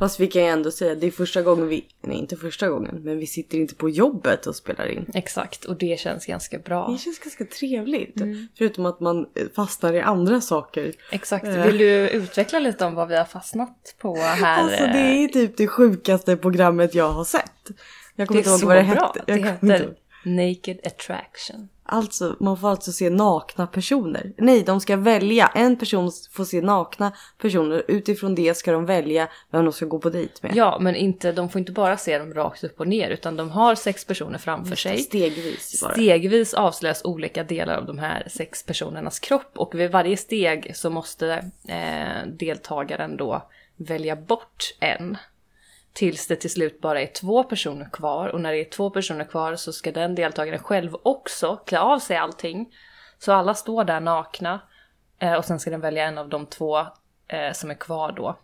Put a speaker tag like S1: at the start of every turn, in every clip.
S1: Fast vi kan ju ändå säga det är första gången vi, nej inte första gången, men vi sitter inte på jobbet och spelar in.
S2: Exakt, och det känns ganska bra.
S1: Det känns ganska trevligt. Förutom att man fastnar i andra saker.
S2: Exakt, vill du utveckla lite om vad vi har fastnat på här?
S1: Alltså det är typ det sjukaste programmet jag har sett. Jag kommer inte ihåg vad det hette.
S2: Det heter. Naked Attraction.
S1: Alltså, man får alltså se nakna personer. Nej, de ska välja. En person får se nakna personer. Utifrån det ska de välja vem de ska gå på dejt med.
S2: Ja, men inte, de får inte bara se dem rakt upp och ner utan de har sex personer framför sig.
S1: Stegvis bara.
S2: Stegvis avslöjas olika delar av de här sex personernas kropp och vid varje steg så måste eh, deltagaren då välja bort en. Tills det till slut bara är två personer kvar och när det är två personer kvar så ska den deltagaren själv också klä av sig allting. Så alla står där nakna eh, och sen ska den välja en av de två eh, som är kvar då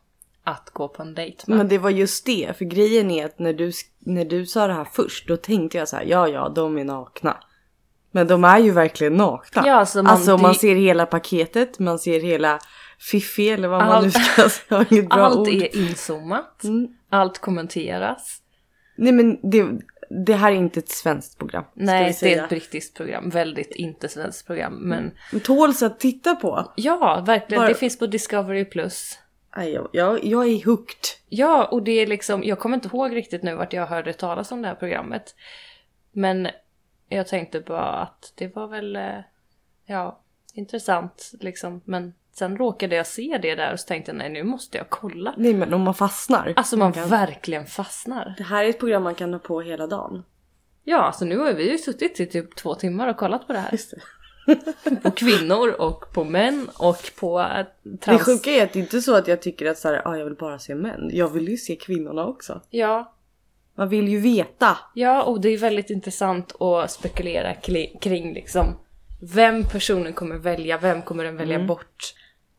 S2: att gå på en dejt med.
S1: Men det var just det, för grejen är att när du, när du sa det här först, då tänkte jag så här, ja ja, de är nakna. Men de är ju verkligen nakna.
S2: Ja, alltså man-
S1: alltså man
S2: det-
S1: ser hela paketet, man ser hela Fiffi eller vad man nu ska säga.
S2: Allt
S1: ord.
S2: är inzoomat, allt kommenteras.
S1: Nej men det, det här är inte ett svenskt program.
S2: Nej, det är ett brittiskt program. Väldigt inte svenskt program. Men
S1: Men Tåls att titta på.
S2: ja, verkligen.
S1: Bara-
S2: Det finns på Discovery+. Plus.
S1: Jag, jag är hooked.
S2: Ja, och det är liksom, jag kommer inte ihåg riktigt nu vart jag hörde talas om det här programmet. Men jag tänkte bara att det var väl, eh, ja, intressant liksom. Men sen råkade jag se det där och så tänkte jag nej nu måste jag kolla.
S1: Nej men om man fastnar.
S2: Alltså man
S1: kan-
S2: verkligen fastnar.
S1: Det här är ett program man kan ha på hela dagen.
S2: Ja, alltså nu har vi ju suttit i typ två timmar och kollat på det här.
S1: Just det.
S2: På kvinnor och på män och på eh,
S1: Det
S2: trans...
S1: sjuka är att det är inte så att jag tycker att så här, ah, jag vill bara se män. Jag vill ju se kvinnorna också.
S2: Ja,
S1: Man vill ju veta.
S2: ja, och det är väldigt intressant att spekulera kring liksom vem personen kommer välja, vem kommer den välja bort.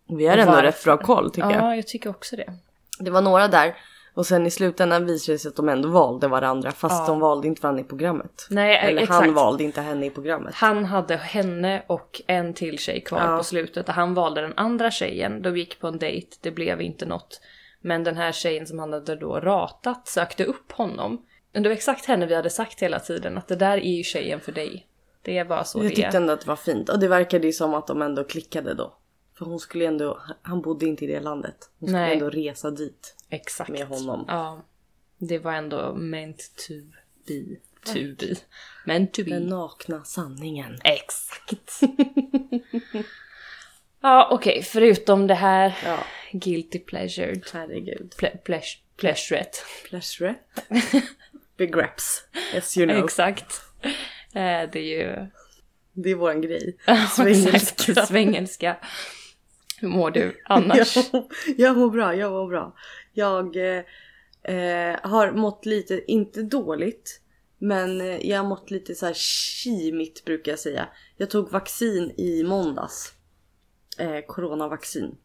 S1: Vi har ändå
S2: varför?
S1: rätt bra koll tycker jag.
S2: Ja, jag tycker också det.
S1: Det var några där och sen i slutändan visade det sig att de ändå valde varandra fast
S2: Ja.
S1: de valde inte varandra i programmet.
S2: Nej,
S1: Eller
S2: exakt.
S1: han valde inte henne i programmet.
S2: Han hade henne och en till tjej kvar
S1: Ja.
S2: på slutet och han valde den andra tjejen. De gick på en dejt, det blev inte något. Men den här tjejen som han hade då ratat sökte upp honom. Men det var exakt henne vi hade sagt hela tiden att det där är ju tjejen för dig. Det bara så
S1: Jag
S2: det
S1: tyckte
S2: är.
S1: ändå att det var fint och det verkade ju som att de ändå klickade då. För hon skulle ändå, han bodde inte i det landet. Hon skulle
S2: Nej.
S1: ändå resa dit
S2: Exakt.
S1: med honom.
S2: Ja. Det var ändå meant to be. To be. Meant to be.
S1: Den nakna sanningen.
S2: Exakt. ja okej, förutom det här
S1: Ja,
S2: guilty pleasure.
S1: herregud.
S2: Ple- pleas- pleasuret.
S1: Pleasure. Begreps. Yes you know.
S2: Exakt. Eh, det är ju
S1: Det är våran grej.
S2: exakt,
S1: Svengelska.
S2: Hur mår du annars?
S1: jag, jag mår bra, jag mår bra. Jag eh, eh, har mått lite, inte dåligt, men eh, jag har mått lite så här kimigt brukar jag säga. Jag tog vaccin i måndags. Eh, coronavaccin.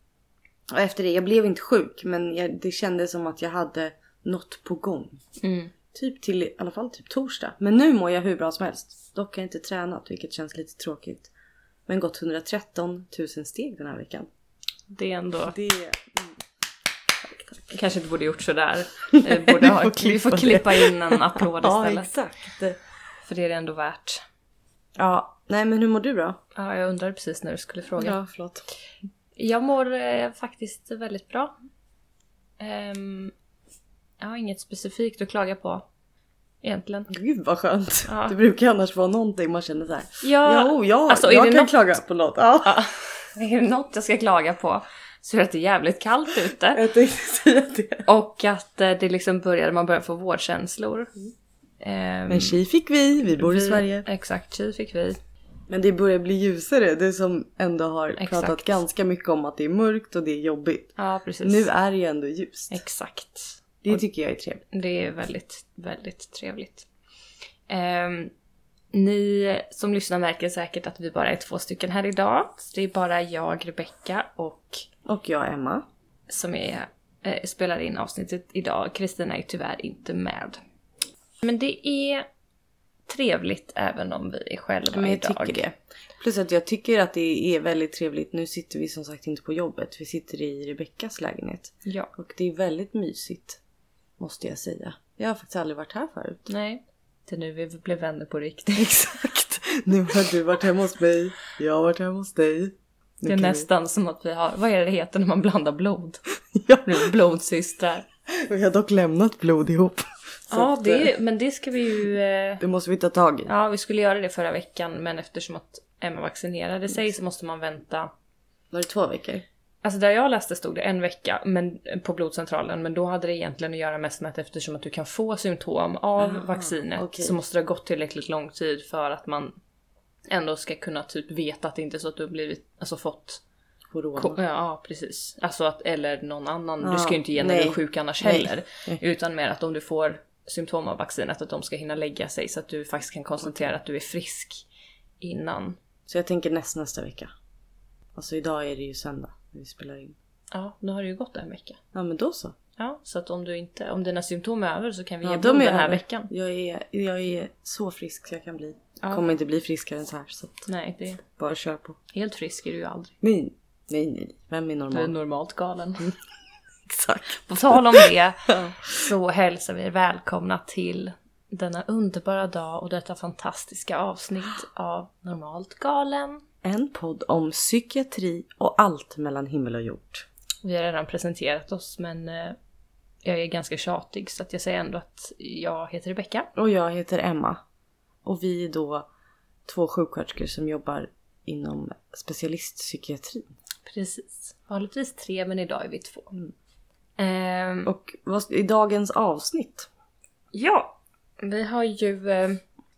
S1: Och efter det, jag blev inte sjuk men jag, det kändes som att jag hade något på gång.
S2: Mm.
S1: Typ till i alla fall typ torsdag. Men nu mår jag hur bra som helst. Dock har jag inte tränat vilket känns lite tråkigt. Men gått 113 000 steg den här veckan.
S2: Det är ändå...
S1: Det
S2: Kanske inte borde gjort sådär. Eh, Borde ha,
S1: får
S2: vi
S1: klippa
S2: får klippa in en applåd
S1: Ja
S2: istället.
S1: exakt.
S2: För det är det ändå värt.
S1: Ja, nej men hur mår du då?
S2: Ja, jag undrade precis när du skulle fråga.
S1: Ja, förlåt.
S2: Jag mår eh, faktiskt väldigt bra. Ehm, jag har inget specifikt att klaga på. Egentligen.
S1: Gud vad skönt.
S2: Ja.
S1: Det brukar annars vara någonting man känner så här.
S2: Ja,
S1: jo, ja,
S2: alltså,
S1: jag
S2: det
S1: kan
S2: något-
S1: klaga på något. Ja.
S2: Ja, är det något jag ska klaga på så är det att det är jävligt kallt ute.
S1: Jag tänkte säga det.
S2: Och att eh, det liksom började, man börjar få vårkänslor. Ehm,
S1: Men tji fick vi, vi bor i
S2: vi-
S1: Sverige.
S2: Exakt, tji fick vi.
S1: Men det börjar bli ljusare. Det som ändå har
S2: Exakt.
S1: pratat ganska mycket om att det är mörkt och det är jobbigt.
S2: Ja, precis.
S1: Nu är det ju ändå ljust.
S2: Exakt.
S1: Det tycker jag är trevligt.
S2: Det är väldigt, väldigt trevligt. Ehm, ni som lyssnar märker säkert att vi bara är två stycken här idag. Så det är bara jag, Rebecka och
S1: Och jag Emma.
S2: som är, eh, spelar in avsnittet idag. Kristina är tyvärr inte med. Men det är trevligt även om vi är själva
S1: Men jag
S2: idag.
S1: tycker det. Plus att jag tycker att det är väldigt trevligt. Nu sitter vi som sagt inte på jobbet. Vi sitter i Rebeckas lägenhet.
S2: Ja.
S1: Och det är väldigt mysigt. Måste jag säga. Jag har faktiskt aldrig varit här förut.
S2: Nej. Det är nu vi blev vänner på riktigt.
S1: Exakt. Nu har du varit hemma hos mig. Jag har varit hemma hos dig. Nu
S2: Det är nästan som att vi har, vad är det det heter när man blandar blod?
S1: Vi... Ja,
S2: Vi är blodsystrar.
S1: vi har dock lämnat blod ihop.
S2: Ja,
S1: att,
S2: det,
S1: eh,
S2: men det ska vi ju... eh,
S1: det måste vi ta tag i.
S2: Ja, vi skulle göra det förra veckan men eftersom att Emma vaccinerade sig så måste man vänta.
S1: Var det två veckor?
S2: Alltså där jag läste stod det en vecka men, på blodcentralen men då hade det egentligen att göra mest med att eftersom att du kan få symptom av
S1: Ah,
S2: vaccinet
S1: okej.
S2: så måste det ha gått tillräckligt lång tid för att man ändå ska kunna typ veta att det inte är så att du har blivit, alltså fått
S1: Corona.
S2: Ja, precis. Alltså att, eller någon annan.
S1: Ja,
S2: du ska ju inte ge när du är sjuk annars
S1: Nej,
S2: heller.
S1: nej.
S2: Utan mer att om du får symptom av vaccinet att de ska hinna lägga sig så att du faktiskt kan konstatera att du är frisk innan.
S1: Så jag tänker näst, nästa vecka. Alltså idag är det ju söndag när vi spelar in.
S2: Ja, nu har det ju gått en vecka.
S1: Ja men då så.
S2: Ja, så att om du inte, om dina symptom är över så kan vi
S1: Ja,
S2: ge blod den här
S1: över.
S2: veckan.
S1: Jag är, jag är så frisk så jag kan bli.
S2: Ja.
S1: Kommer inte bli friskare än så här så
S2: Nej, det
S1: bara kör på.
S2: helt frisk är du ju aldrig.
S1: Nej, nej, nej. Vem är
S2: Du är
S1: normal?
S2: normalt galen.
S1: Exakt.
S2: På tal om det så hälsar vi er välkomna till denna underbara dag och detta fantastiska avsnitt av Normalt galen.
S1: En podd om psykiatri och allt mellan himmel och jord.
S2: Vi har redan presenterat oss men eh, jag är ganska tjatig så att jag säger ändå att jag heter Rebecka.
S1: Och jag heter Emma. Och vi är då två sjuksköterskor som jobbar inom specialistpsykiatri.
S2: Precis. Vanligtvis tre men idag är vi två. Ehm,
S1: Och vad, i dagens avsnitt.
S2: ja, vi har ju eh,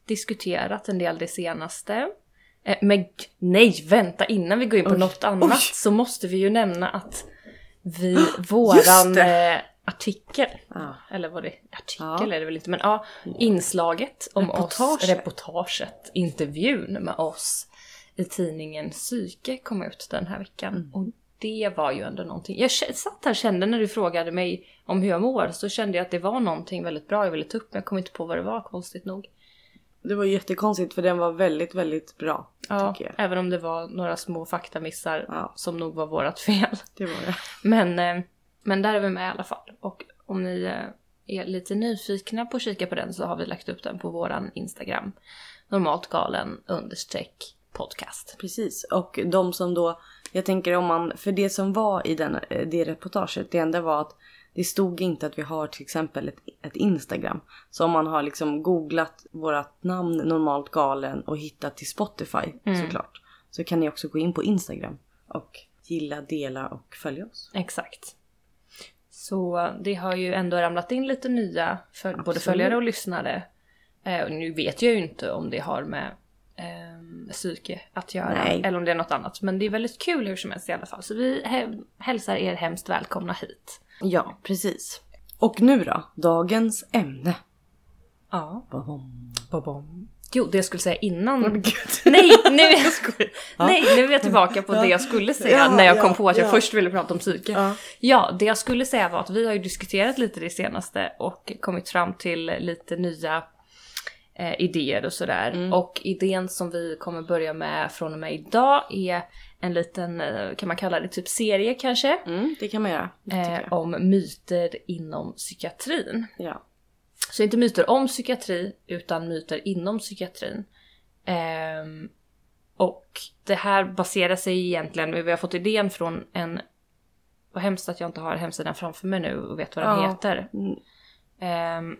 S2: diskuterat en del det senaste. Eh, men nej, vänta innan vi går in på
S1: Oj,
S2: något annat
S1: oj.
S2: så måste vi ju nämna att vi, våran eh, artikel,
S1: Ja.
S2: eller vad det artikel
S1: Ja.
S2: är det väl inte, men ja, inslaget om oss,
S1: Reportage.
S2: reportaget, intervjun med oss i tidningen Psyke kom ut den här veckan.
S1: Mm.
S2: Och det var ju ändå någonting. Jag satt här och kände när du frågade mig om hur jag mår så kände jag att det var någonting väldigt bra jag ville ta upp men jag kom inte på vad det var konstigt nog.
S1: Det var jättekonstigt för den var väldigt, väldigt bra.
S2: Ja, även om det var några små faktamissar
S1: Ja.
S2: som nog var vårat fel.
S1: Det var det.
S2: Men, eh, men där är vi med i alla fall. Och om ni eh, är lite nyfikna på att kika på den så har vi lagt upp den på våran Instagram. Normalt galen understreck podcast.
S1: Precis. Och de som då, jag tänker om man, för det som var i den, eh, det reportaget, det enda var att det stod inte att vi har till exempel ett, ett Instagram. Så om man har liksom googlat vårat namn normalt galen och hittat till Spotify såklart. Så kan ni också gå in på Instagram och gilla, dela och följa oss.
S2: Exakt. Så det har ju ändå ramlat in lite nya, för, både följare och lyssnare. Eh, och nu vet jag ju inte om det har med eh, psyke att göra
S1: Nej.
S2: eller om det är något annat. Men det är väldigt kul hur som helst i alla fall. Så vi hälsar er hemskt välkomna hit.
S1: Ja, precis. Och nu då, dagens ämne.
S2: Ja.
S1: Babom.
S2: Jo, det jag skulle säga innan.
S1: Gud.
S2: Nej, nu är jag, Nej, nu är jag tillbaka på det jag skulle säga
S1: Ja,
S2: när jag
S1: ja,
S2: kom på att jag
S1: ja.
S2: först ville prata om psyke.
S1: Ja.
S2: Ja, det jag skulle säga var att vi har ju diskuterat lite det senaste och kommit fram till lite nya eh, idéer och sådär.
S1: Mm.
S2: Och idén som vi kommer börja med från och med idag är en liten, eh, kan man kalla det typ serie kanske?
S1: Mm, det kan man göra.
S2: Eh, om myter inom psykiatrin.
S1: Ja.
S2: Så inte myter om psykiatri, utan myter inom psykiatrin. Ehm, och det här baserar sig egentligen, vi har fått idén från en... Vad hemskt att jag inte har hemsidan framför mig nu och vet vad den
S1: Ja.
S2: heter.
S1: Mm.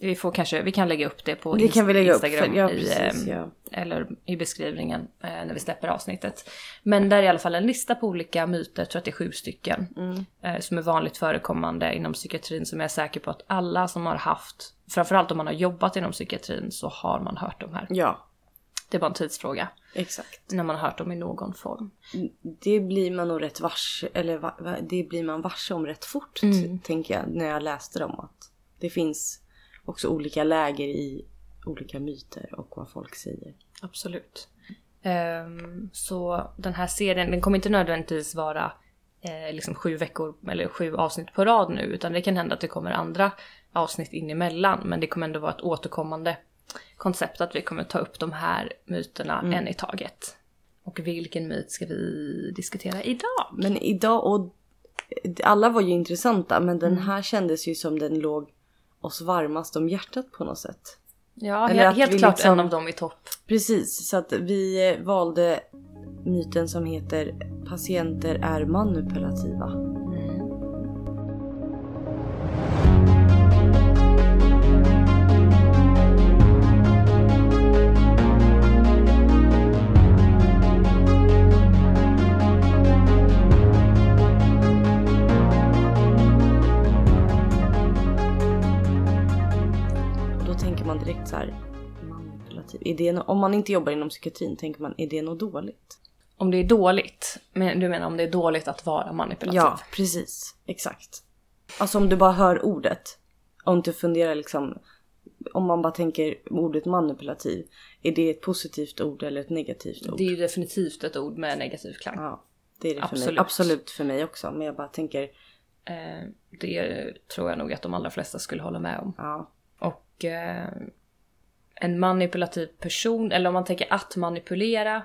S2: Vi får kanske, vi kan lägga upp det på
S1: Det kan vi lägga upp.
S2: Instagram
S1: För, ja,
S2: i,
S1: precis.
S2: ehm,
S1: Ja.
S2: eller i beskrivningen eh, när vi släpper avsnittet. Men där är i alla fall en lista på olika myter, jag tror att det är sju stycken,
S1: Mm.
S2: eh, som är vanligt förekommande inom psykiatrin som jag är säker på att alla som har haft, framförallt om man har jobbat inom psykiatrin så har man hört de här.
S1: ja,
S2: Det är bara en tidsfråga
S1: exakt.
S2: när man har hört dem i någon form.
S1: Det blir man nog rätt varse, eller va, det blir man varse om rätt fort
S2: Mm.
S1: tänker jag när jag läste dem. Att det finns också olika läger i olika myter och vad folk säger.
S2: Absolut. Ehm, så den här serien, den kommer inte nödvändigtvis vara eh, liksom sju veckor eller sju avsnitt på rad nu utan det kan hända att det kommer andra avsnitt in emellan men det kommer ändå vara ett återkommande koncept att vi kommer ta upp de här myterna
S1: Mm.
S2: en i taget. Och vilken myt ska vi diskutera idag?
S1: Men idag, och alla var ju intressanta men den här kändes ju som den låg oss varmast om hjärtat på något sätt.
S2: Ja, helt
S1: vi
S2: klart
S1: liksom-
S2: en av dem i topp.
S1: Precis, så att vi eh, valde myten som heter patienter är manipulativa. Är det no- om man inte jobbar inom psykiatrin tänker man är det något dåligt?
S2: Om det är dåligt, men du menar om det är dåligt att vara manipulativ?
S1: Ja, precis. Exakt. Alltså om du bara hör ordet och inte funderar liksom om man bara tänker ordet manipulativ. Är det ett positivt ord eller ett negativt ord?
S2: Det är ju definitivt ett ord med negativ klang.
S1: Ja, det är det för mig.
S2: Absolut.
S1: Absolut för mig också. Men jag bara tänker,
S2: Eh, det tror jag nog att de allra flesta skulle hålla med om.
S1: ja.
S2: Och eh, en manipulativ person, eller om man tänker att manipulera,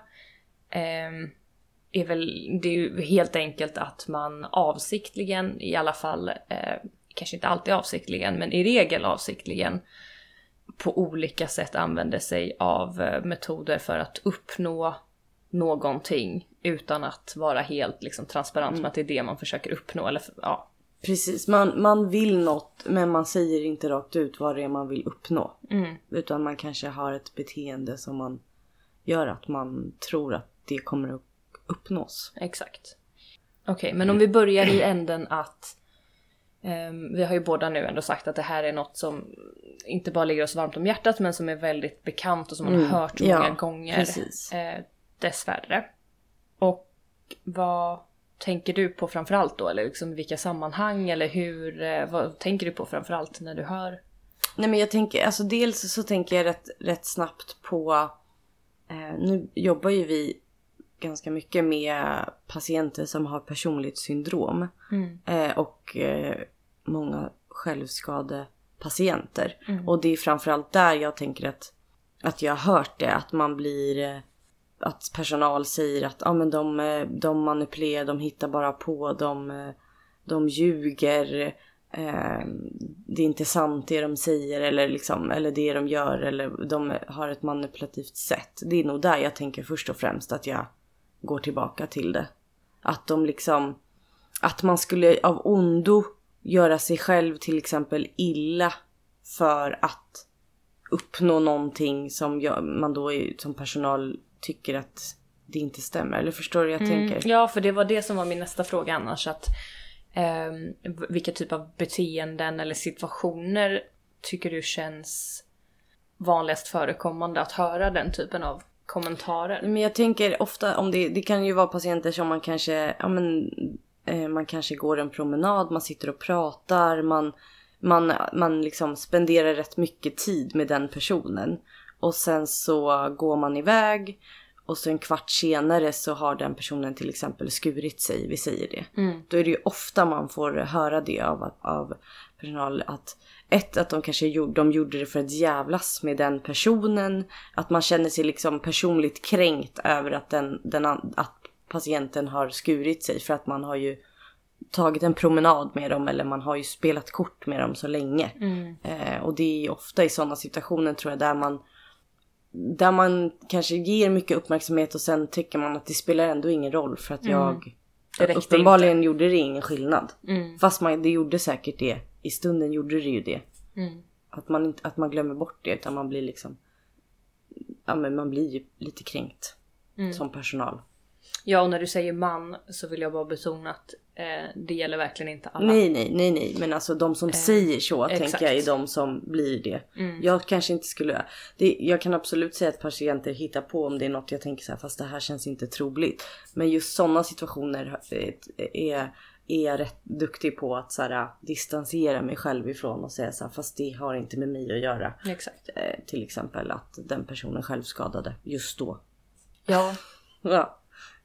S2: eh, är väl, det är ju helt enkelt att man avsiktligen, i alla fall, eh, kanske inte alltid avsiktligen, men i regel avsiktligen, på olika sätt använder sig av eh, metoder för att uppnå någonting utan att vara helt liksom, transparent med att det är det man försöker uppnå. Eller, ja,
S1: Precis, man, man vill något men man säger inte rakt ut vad det är man vill uppnå.
S2: mm,
S1: Utan man kanske har ett beteende som man gör att man tror att det kommer att uppnås.
S2: Exakt. Okej, men om vi börjar i änden att ehm, vi har ju båda nu ändå sagt att det här är något som inte bara ligger oss varmt om hjärtat men som är väldigt bekant och som man
S1: Mm,
S2: har hört
S1: ja,
S2: många gånger.
S1: precis.
S2: Eh, dessvärre. Och vad tänker du på framförallt då? Eller liksom vilka sammanhang eller hur? Eh, vad tänker du på framförallt när du hör?
S1: Nej men jag tänker, alltså dels så tänker jag rätt, rätt snabbt på, eh, nu jobbar ju vi ganska mycket med patienter som har personlighetssyndrom. Eh, och eh, många självskadepatienter. Och det är framförallt där jag tänker att, att jag har hört det, att man blir eh, att personal säger att ah, men de, eh, de manipulerar, de hittar bara på, de, eh, de ljuger. Eh, det är inte sant det de säger eller, liksom, eller det de gör eller de har ett manipulativt sätt. Det är nog där jag tänker först och främst att jag går tillbaka till det. Att de liksom, att man skulle av ondo göra sig själv till exempel illa för att uppnå någonting som jag, man då är, som personal tycker att det inte stämmer. Eller förstår du hur jag tänker?
S2: Ja, för det var det som var min nästa fråga annars. Att, v- vilka typ av beteenden eller situationer tycker du känns vanligast förekommande att höra den typen av kommentarer?
S1: Men jag tänker ofta om det, det kan ju vara patienter som man kanske, ja men eh, man kanske går en promenad, man sitter och pratar, man, man, man liksom spenderar rätt mycket tid med den personen. Och sen så går man iväg och så en kvart senare så har den personen till exempel skurit sig, vi säger det. Då är det ju ofta man får höra det av, av personal att ett, att de kanske gjorde, de gjorde det för att jävlas med den personen. Att man känner sig liksom personligt kränkt över att, den, den, att patienten har skurit sig för att man har ju tagit en promenad med dem eller man har ju spelat kort med dem så länge. Eh, och det är ofta i sådana situationer tror jag där man där man kanske ger mycket uppmärksamhet och sen tycker man att det spelar ändå ingen roll för att jag
S2: Det räckte
S1: uppenbarligen gjorde det ingen skillnad.
S2: Mm.
S1: Fast man, det gjorde säkert det. I stunden gjorde det ju det.
S2: Mm.
S1: Att man, inte, att man glömmer bort det utan man blir liksom Ja men man blir ju lite kränkt.
S2: Mm.
S1: Som personal.
S2: Ja, och när du säger man så vill jag bara betona att eh, det gäller verkligen inte alla.
S1: Nej nej nej nej men alltså de som säger så
S2: exakt.
S1: tänker jag är de som blir det. Jag kanske inte skulle, det, jag kan absolut säga att patienter hittar på om det är något jag tänker så här, fast det här känns inte troligt. Men just sådana situationer eh, är, är jag rätt duktig på att så här, distansera mig själv ifrån och säga så här, fast det har inte med mig att göra.
S2: Exakt.
S1: Eh, till exempel att den personen själv skadade just då.
S2: Ja,
S1: Ja.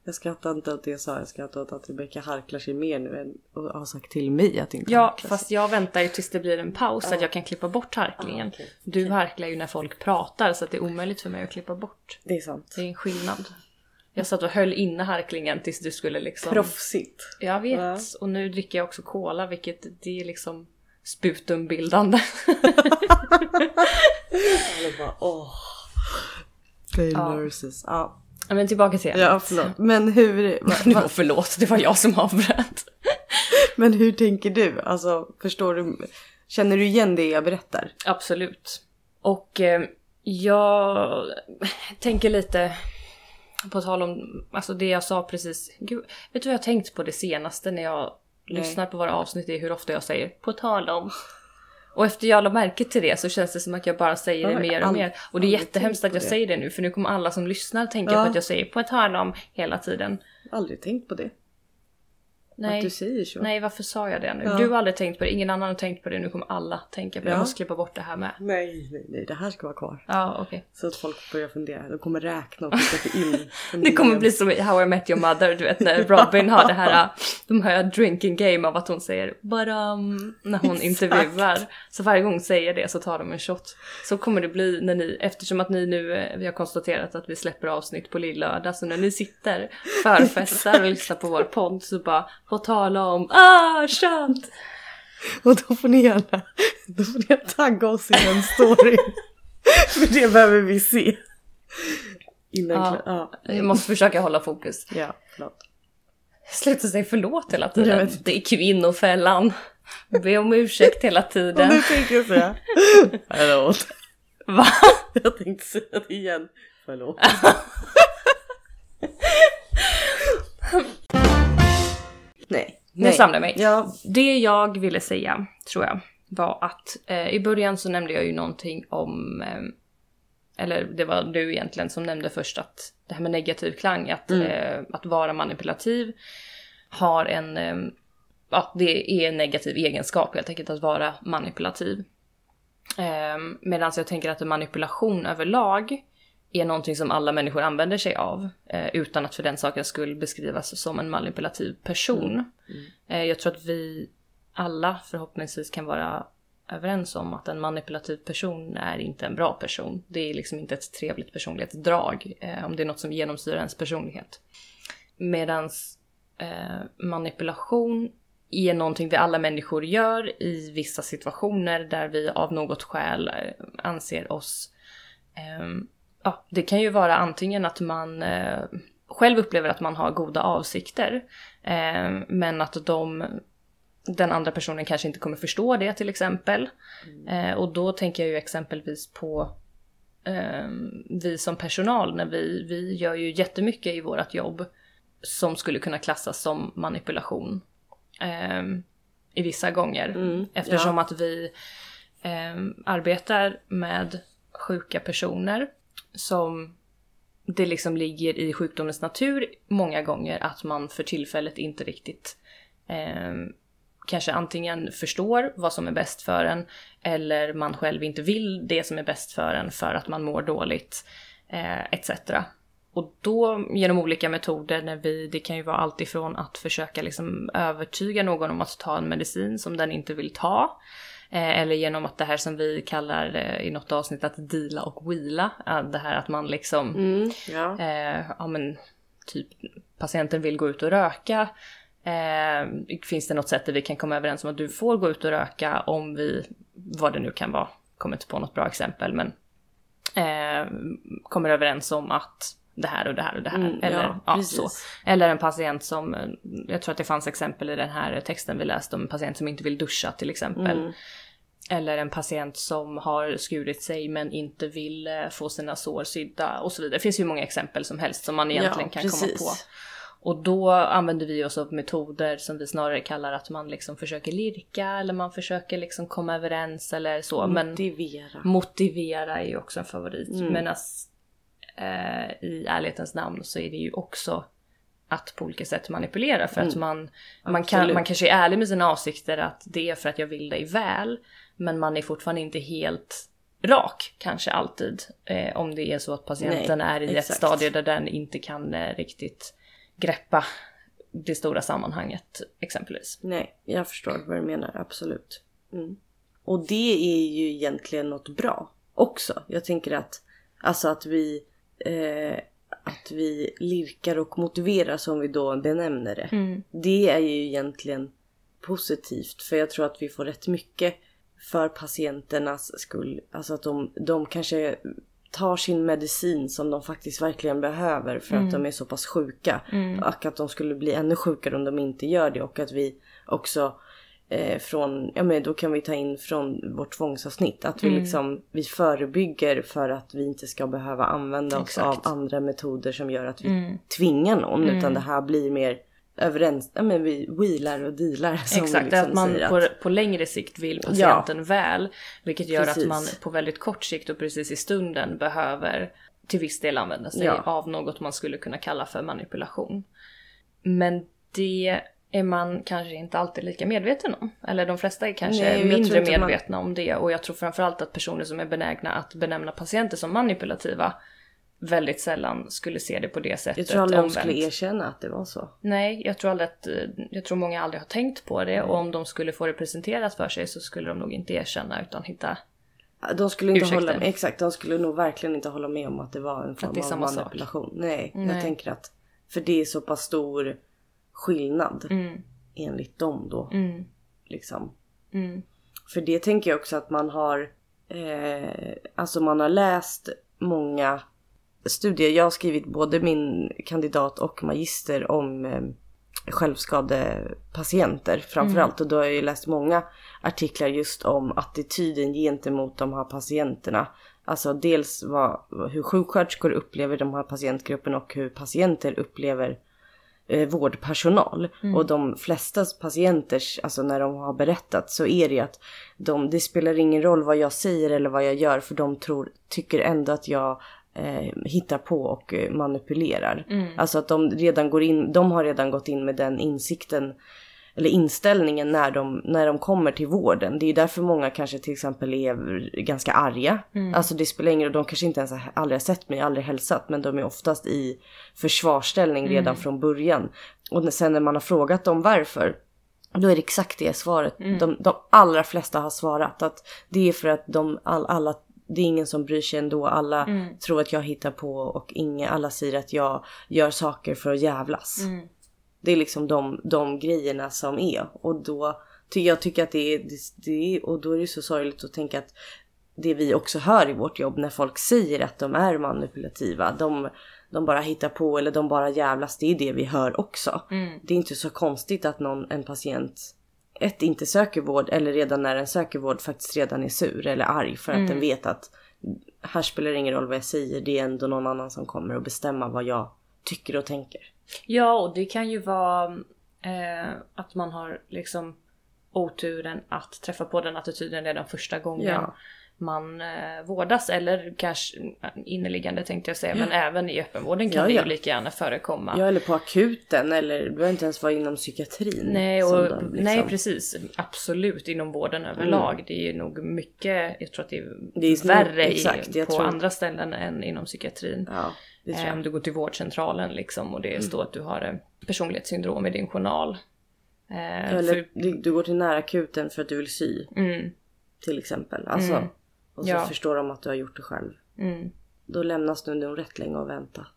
S1: Jag skrattar inte åt det jag sa, jag skrattar åt att Rebecka harklar sig mer nu än och har sagt till mig att inte
S2: Ja,
S1: sig.
S2: fast jag väntar ju tills det blir en paus så att jag kan klippa bort harklingen.
S1: Ah, okej.
S2: Du harklar ju när folk pratar så att det är omöjligt för mig att klippa bort.
S1: Det är sant.
S2: Det är en skillnad. Jag satt och höll inne harklingen tills du skulle liksom...
S1: Proffsigt.
S2: Jag vet.
S1: Ja.
S2: Och nu dricker jag också cola vilket det är liksom sputumbildande.
S1: Alla bara åh. Pain
S2: Ja.
S1: nurses. Ja.
S2: Men tillbaka till ämnet.
S1: ja, förlåt. Men hur, va, va,
S2: var förlåt, det var jag som avbröt.
S1: men hur tänker du? Alltså förstår du? Känner du igen det jag berättar?
S2: Absolut. Och eh, jag tänker lite på tal om alltså det jag sa precis. Gud, vet du vad jag har tänkt på det senaste när jag
S1: Nej.
S2: lyssnar på våra avsnitt? är hur ofta jag säger på tal om. Och efter jag la märke till det så känns det som att jag bara säger det mer och mer. Och det är jättehemskt att jag säger det nu för nu kommer alla som lyssnar tänka
S1: Ja.
S2: på att jag säger på tal om hela tiden.
S1: Aldrig tänkt på det. Att
S2: Nej.
S1: du säger så.
S2: Nej, varför sa jag det nu?
S1: Ja.
S2: Du har aldrig tänkt på det, ingen annan har tänkt på det, nu kommer alla tänka på det. Jag
S1: Ja.
S2: måste klippa bort det här med.
S1: Nej, nej, nej, det här ska vara kvar.
S2: Ja, okej.
S1: Så att folk börjar fundera. De kommer räkna och skicka in.
S2: Det kommer bli som i How I Met Your Mother, du vet när Robin har det här, de har drinking game av att hon säger um, när hon
S1: Exakt.
S2: intervjuar. Så varje gång hon säger det så tar de en shot. Så kommer det bli när ni, eftersom att ni nu, eh, vi har konstaterat att vi släpper avsnitt på lillördag, så när ni sitter förfestar och lyssnar på vår podd så bara få tala om ah shot!
S1: Och då får ni gärna, då får ni gärna tagga oss i en story. För det behöver vi se. Innan
S2: Ja.
S1: ja.
S2: Jag måste försöka hålla fokus.
S1: ja, förlåt.
S2: Sluta säga förlåt hela tiden. Det är kvinnofällan. Be om ursäkt hela
S1: Och
S2: tiden.
S1: nu tänker jag säga. Förlåt.
S2: Va?
S1: Jag tänkte säga det igen. Förlåt. Nej.
S2: Nu samlar jag mig.
S1: Ja.
S2: Det jag ville säga, tror jag, var att eh, i början så nämnde jag ju någonting om, eh, eller det var du egentligen som nämnde först att det här med negativ klang, att, eh, att vara manipulativ har en, eh, ja det är en negativ egenskap helt enkelt att vara manipulativ. Eh, Medan jag tänker att manipulation överlag är någonting som alla människor använder sig av eh, utan att för den sakens skull beskrivas som en manipulativ person. Eh, jag tror att vi alla förhoppningsvis kan vara överens om att en manipulativ person är inte en bra person. Det är liksom inte ett trevligt personlighetsdrag eh, om det är något som genomsyrar ens personlighet. Medans eh, manipulation är någonting vi alla människor gör i vissa situationer där vi av något skäl eh, anser oss ehm, ja, det kan ju vara antingen att man eh, själv upplever att man har goda avsikter, eh, men att de, den andra personen kanske inte kommer förstå det till exempel. Eh, och då tänker jag ju exempelvis på eh, vi som personal, när vi, vi gör ju jättemycket i vårt jobb som skulle kunna klassas som manipulation. Eh, I vissa gånger.
S1: Mm,
S2: Eftersom
S1: ja.
S2: att vi eh, arbetar med sjuka personer som det liksom ligger i sjukdomens natur många gånger att man för tillfället inte riktigt eh, kanske antingen förstår vad som är bäst för en eller man själv inte vill det som är bäst för en för att man mår dåligt eh, etc. Och då genom olika metoder, när vi, det kan ju vara allt ifrån att försöka liksom övertyga någon om att ta en medicin som den inte vill ta. Eh, eller genom att det här som vi kallar eh, i något avsnitt att deala och wheela. Eh, det här att man liksom,
S1: Mm, ja.
S2: ja men typ patienten vill gå ut och röka. Eh, finns det något sätt där vi kan komma överens om att du får gå ut och röka om vi, vad det nu kan vara, kommer inte på något bra exempel men eh, kommer överens om att det här och det här och det här.
S1: Mm,
S2: eller,
S1: ja,
S2: ja, så. eller en patient som, eh, jag tror att det fanns exempel i den här texten vi läste om en patient som inte vill duscha till exempel.
S1: Mm.
S2: Eller en patient som har skurit sig men inte vill eh, få sina sår sydda och så vidare. Det finns ju många exempel som helst som man egentligen
S1: Ja,
S2: kan komma på. Och då använder vi oss av metoder som vi snarare kallar att man liksom försöker lirka eller man försöker liksom komma överens eller så. Men
S1: Motivera.
S2: motivera är ju också en favorit.
S1: Mm.
S2: Men eh, i ärlighetens namn så är det ju också att på olika sätt manipulera för att man, man, kan, man kanske är ärlig med sina avsikter att det är för att jag vill dig väl. Men man är fortfarande inte helt rak kanske alltid. Eh, om det är så att patienten
S1: Nej,
S2: är i
S1: exakt.
S2: ett stadie där den inte kan eh, riktigt greppa det stora sammanhanget exempelvis.
S1: Nej, jag förstår vad du menar, absolut. Mm. Och det är ju egentligen något bra också. Jag tänker att, alltså att vi, eh, att vi lirkar och motiverar som vi då benämner det.
S2: Mm.
S1: Det är ju egentligen positivt för jag tror att vi får rätt mycket för patienternas skull. Alltså att de, de kanske tar sin medicin som de faktiskt verkligen behöver för att de är så pass sjuka. Och att de skulle bli ännu sjukare om de inte gör det och att vi också eh, från, ja men då kan vi ta in från vårt tvångsavsnitt att vi liksom, vi förebygger för att vi inte ska behöva använda oss
S2: Exakt.
S1: av andra metoder som gör att vi tvingar någon utan det här blir mer överens, ja men vi wheelar och dealar som
S2: Exakt,
S1: liksom
S2: att man
S1: säger
S2: på,
S1: att,
S2: på längre sikt vill patienten väl. Vilket gör
S1: Precis.
S2: att man på väldigt kort sikt och precis i stunden behöver till viss del använda sig
S1: Ja.
S2: av något man skulle kunna kalla för manipulation. Men det är man kanske inte alltid lika medveten om. Eller de flesta är kanske
S1: Nej,
S2: mindre
S1: inte man-
S2: medvetna om det. Och jag tror framförallt att personer som är benägna att benämna patienter som manipulativa väldigt sällan skulle se det på det sättet
S1: jag tror aldrig de
S2: omvänt.
S1: skulle erkänna att det var så.
S2: Nej, jag tror, aldrig att, eh, jag tror många aldrig har tänkt på det och om de skulle få det presenterat för sig så skulle de nog inte erkänna utan hitta...
S1: De skulle inte
S2: Ursäkta.
S1: hålla med, exakt, de skulle nog verkligen inte hålla med om att det var en form av manipulation. Nej,
S2: Nej.
S1: jag tänker att för det är så pass stor skillnad
S2: Mm,
S1: enligt dem då.
S2: mm,
S1: Liksom.
S2: mm,
S1: För det tänker jag också att man har, eh, alltså man har läst många studier. Jag har skrivit både min kandidat och magister om eh, självskadepatienter framförallt. Och då har jag ju läst många artiklar just om attityden gentemot de här patienterna. Alltså dels vad, hur sjuksköterskor upplever de här patientgrupperna och hur patienter upplever eh, vårdpersonal. Och de flesta patienter, alltså när de har berättat så är det att de, det spelar ingen roll vad jag säger eller vad jag gör för de tror, tycker ändå att jag eh, hittar på och eh, manipulerar. Alltså att de redan går in, de har redan gått in med den insikten eller inställningen när de, när de kommer till vården. Det är därför många kanske till exempel är ganska arga. Alltså det spelar ingen roll, de kanske inte ens har, aldrig har sett mig, aldrig hälsat. Men de är oftast i försvarsställning redan från början. Och sen när man har frågat dem varför. Då är det exakt det svaret. De, de allra flesta har svarat att det är för att de all, alla det är ingen som bryr sig ändå. Alla tror att jag hittar på och inga, alla säger att jag gör saker för att jävlas. Det är liksom de, de grejerna som är. Och då ty jag tycker att det är, det, det och då är det så sorgligt att tänka att det vi också hör i vårt jobb när folk säger att de är manipulativa. De, de bara hittar på eller de bara jävlas. Det är det vi hör också. Det är inte så konstigt att någon, en patient ett inte söker vård eller redan när den söker vård faktiskt redan är sur eller arg för att den vet att här spelar det ingen roll vad jag säger. Det är ändå någon annan som kommer att bestämma vad jag tycker och tänker.
S2: Ja, och det kan ju vara eh, att man har liksom oturen att träffa på den attityden redan första gången
S1: Ja.
S2: man eh, vårdas. Eller kanske inneliggande tänkte jag säga, men även i öppenvården kan
S1: Ja,
S2: det
S1: ja.
S2: ju lika gärna förekomma.
S1: Ja eller på akuten eller du behöver inte ens vara inom psykiatrin.
S2: Nej, och,
S1: de liksom-
S2: nej precis. Absolut inom vården överlag. Det är nog mycket, jag tror att det är,
S1: Det är
S2: värre
S1: exakt,
S2: i, på
S1: tror-
S2: andra ställen än inom psykiatrin.
S1: Ja, det tror
S2: Eh, Om
S1: jag.
S2: du går till vårdcentralen liksom och det står att du har personlighetssyndrom i din journal. Eh,
S1: Eller
S2: för,
S1: du, går till närakuten för att du vill sy
S2: mm,
S1: till exempel. Alltså,
S2: Mm.
S1: Och så
S2: Ja.
S1: förstår de att du har gjort det själv.
S2: mm.
S1: Då lämnas du nog rätt länge och vänta.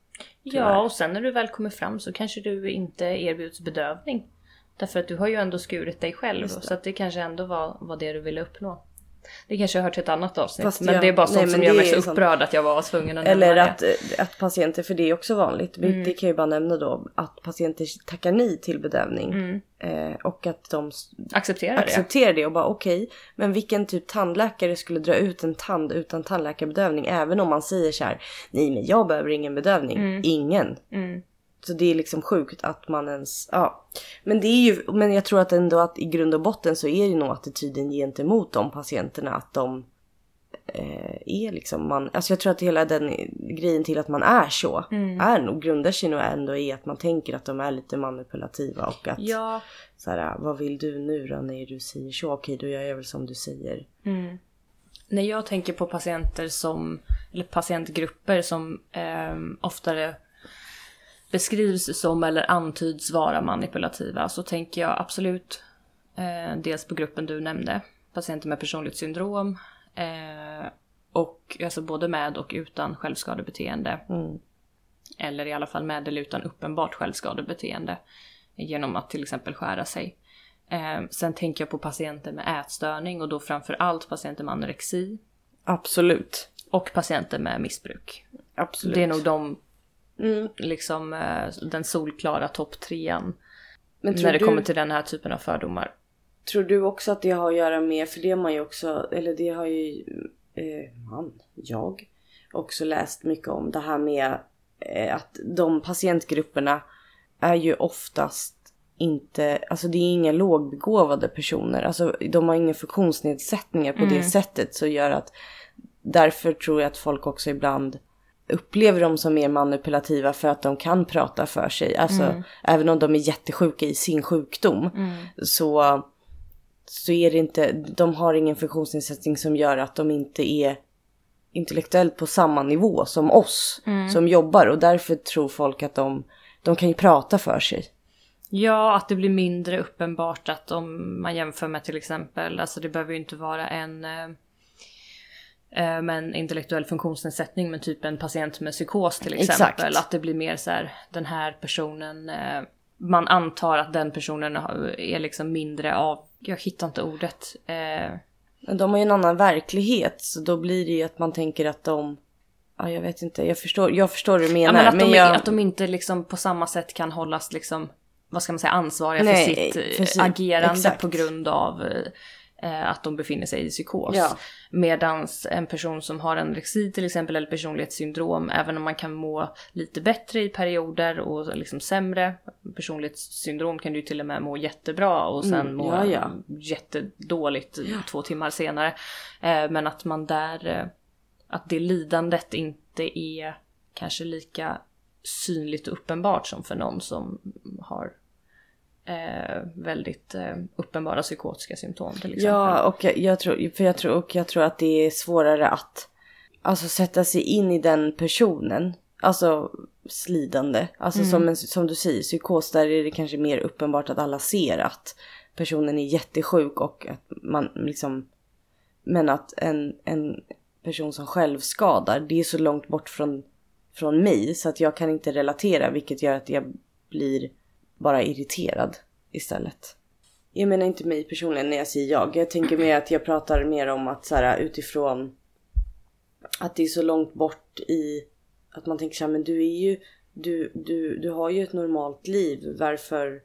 S2: Ja, och sen när du väl kommer fram så kanske du inte erbjuds bedövning. Därför att du har ju ändå skurit dig själv. Så att det kanske ändå var, var det du ville uppnå. Det kanske hör till ett annat avsnitt.
S1: Fast
S2: men
S1: jag-
S2: det är bara
S1: nej,
S2: sånt
S1: men
S2: som gör mig
S1: är
S2: så
S1: sånt-
S2: upprörd att jag var tvungen att
S1: Eller
S2: nämna
S1: att,
S2: det.
S1: att patienter, för det är också vanligt,
S2: Mm.
S1: det kan jag ju bara nämna då, att patienter tackar nej till bedövning.
S2: Mm.
S1: Eh, och att de s-
S2: Acceptera det.
S1: accepterar det och bara okej, men vilken typ tandläkare skulle dra ut en tand utan tandläkarbedövning? Även om man säger så här, nej men jag behöver ingen bedövning. Ingen. Så det är liksom sjukt att man ens, ja. Men det är ju, men jag tror att ändå att i grund och botten så är det nog attityden gentemot de patienterna att de eh, är liksom man, alltså jag tror att hela den grejen till att man är så,
S2: Mm.
S1: är nog, grundar sig nog ändå i att man tänker att de är lite manipulativa och att
S2: Ja.
S1: så här, vad vill du nu då när du säger så? Okej, då gör jag väl som du säger.
S2: Mm. När jag tänker på patienter som, eller patientgrupper som eh, oftare beskrivs som eller antyds vara manipulativa så tänker jag absolut eh, dels på gruppen du nämnde, patienter med personlighetssyndrom eh, och alltså både med och utan självskadebeteende.
S1: Mm.
S2: Eller i alla fall med eller utan uppenbart självskadebeteende genom att till exempel skära sig. Eh, sen tänker jag på patienter med ätstörning och då framför allt patienter med anorexi
S1: Absolut.
S2: och patienter med missbruk.
S1: Absolut.
S2: Det är nog de,
S1: Mm.
S2: liksom eh, den solklara topp trean
S1: Men tror
S2: när det
S1: du,
S2: kommer till den här typen av fördomar.
S1: tror du också att det har att göra med, för det har man ju också, eller det har ju eh, man, jag, också läst mycket om. Det här med eh, att de patientgrupperna är ju oftast inte, alltså det är inga lågbegåvade personer. Alltså de har inga funktionsnedsättningar på det sättet så gör att därför tror jag att folk också ibland upplever dem som mer manipulativa för att de kan prata för sig. Alltså även om de är jättesjuka i sin sjukdom så, så är det inte, de har ingen funktionsnedsättning som gör att de inte är intellektuellt på samma nivå som oss som jobbar och därför tror folk att de, de kan ju prata för sig.
S2: Ja, att det blir mindre uppenbart att om man jämför med till exempel, alltså det behöver ju inte vara en eh, med en intellektuell funktionsnedsättning men typ en patient med psykos till exempel.
S1: Exakt.
S2: Att det blir mer så här, den här personen, eh, man antar att den personen är liksom mindre av, jag hittar inte ordet. Eh,
S1: Men de har ju en annan verklighet så då blir det ju att man tänker att de, ja jag vet inte, jag förstår, jag förstår hur du
S2: ja,
S1: menar.
S2: men att, de,
S1: jag,
S2: att de inte liksom på samma sätt kan hållas liksom, vad ska man säga, ansvariga
S1: Nej,
S2: för sitt
S1: för sitt-
S2: agerande
S1: exakt.
S2: på grund av att de befinner sig i psykos.
S1: Ja.
S2: Medans en person som har anorexi till exempel eller personlighetssyndrom, även om man kan må lite bättre i perioder och liksom sämre. Personlighetssyndrom kan du till och med må jättebra och sen
S1: Mm,
S2: må
S1: ja, ja.
S2: jättedåligt två timmar senare. Eh, men att man där, eh, att det lidandet inte är kanske lika synligt och uppenbart som för någon som har eh, väldigt eh, uppenbara psykotiska symptom till exempel.
S1: Ja, och jag, jag, tror, för jag, tror, och jag tror att det är svårare att alltså, sätta sig in i den personen. Alltså slidande. Alltså som, en, som du säger, psykos där är det kanske mer uppenbart att alla ser att personen är jättesjuk och att man liksom... Men att en, en person som självskadar, det är så långt bort från, från mig så att jag kan inte relatera vilket gör att jag blir bara irriterad istället. Jag menar inte mig personligen när jag säger jag. Jag tänker mer att jag pratar mer om att så här, utifrån att det är så långt bort i att man tänker så här, men du är ju du, du, du har ju ett normalt liv. Varför,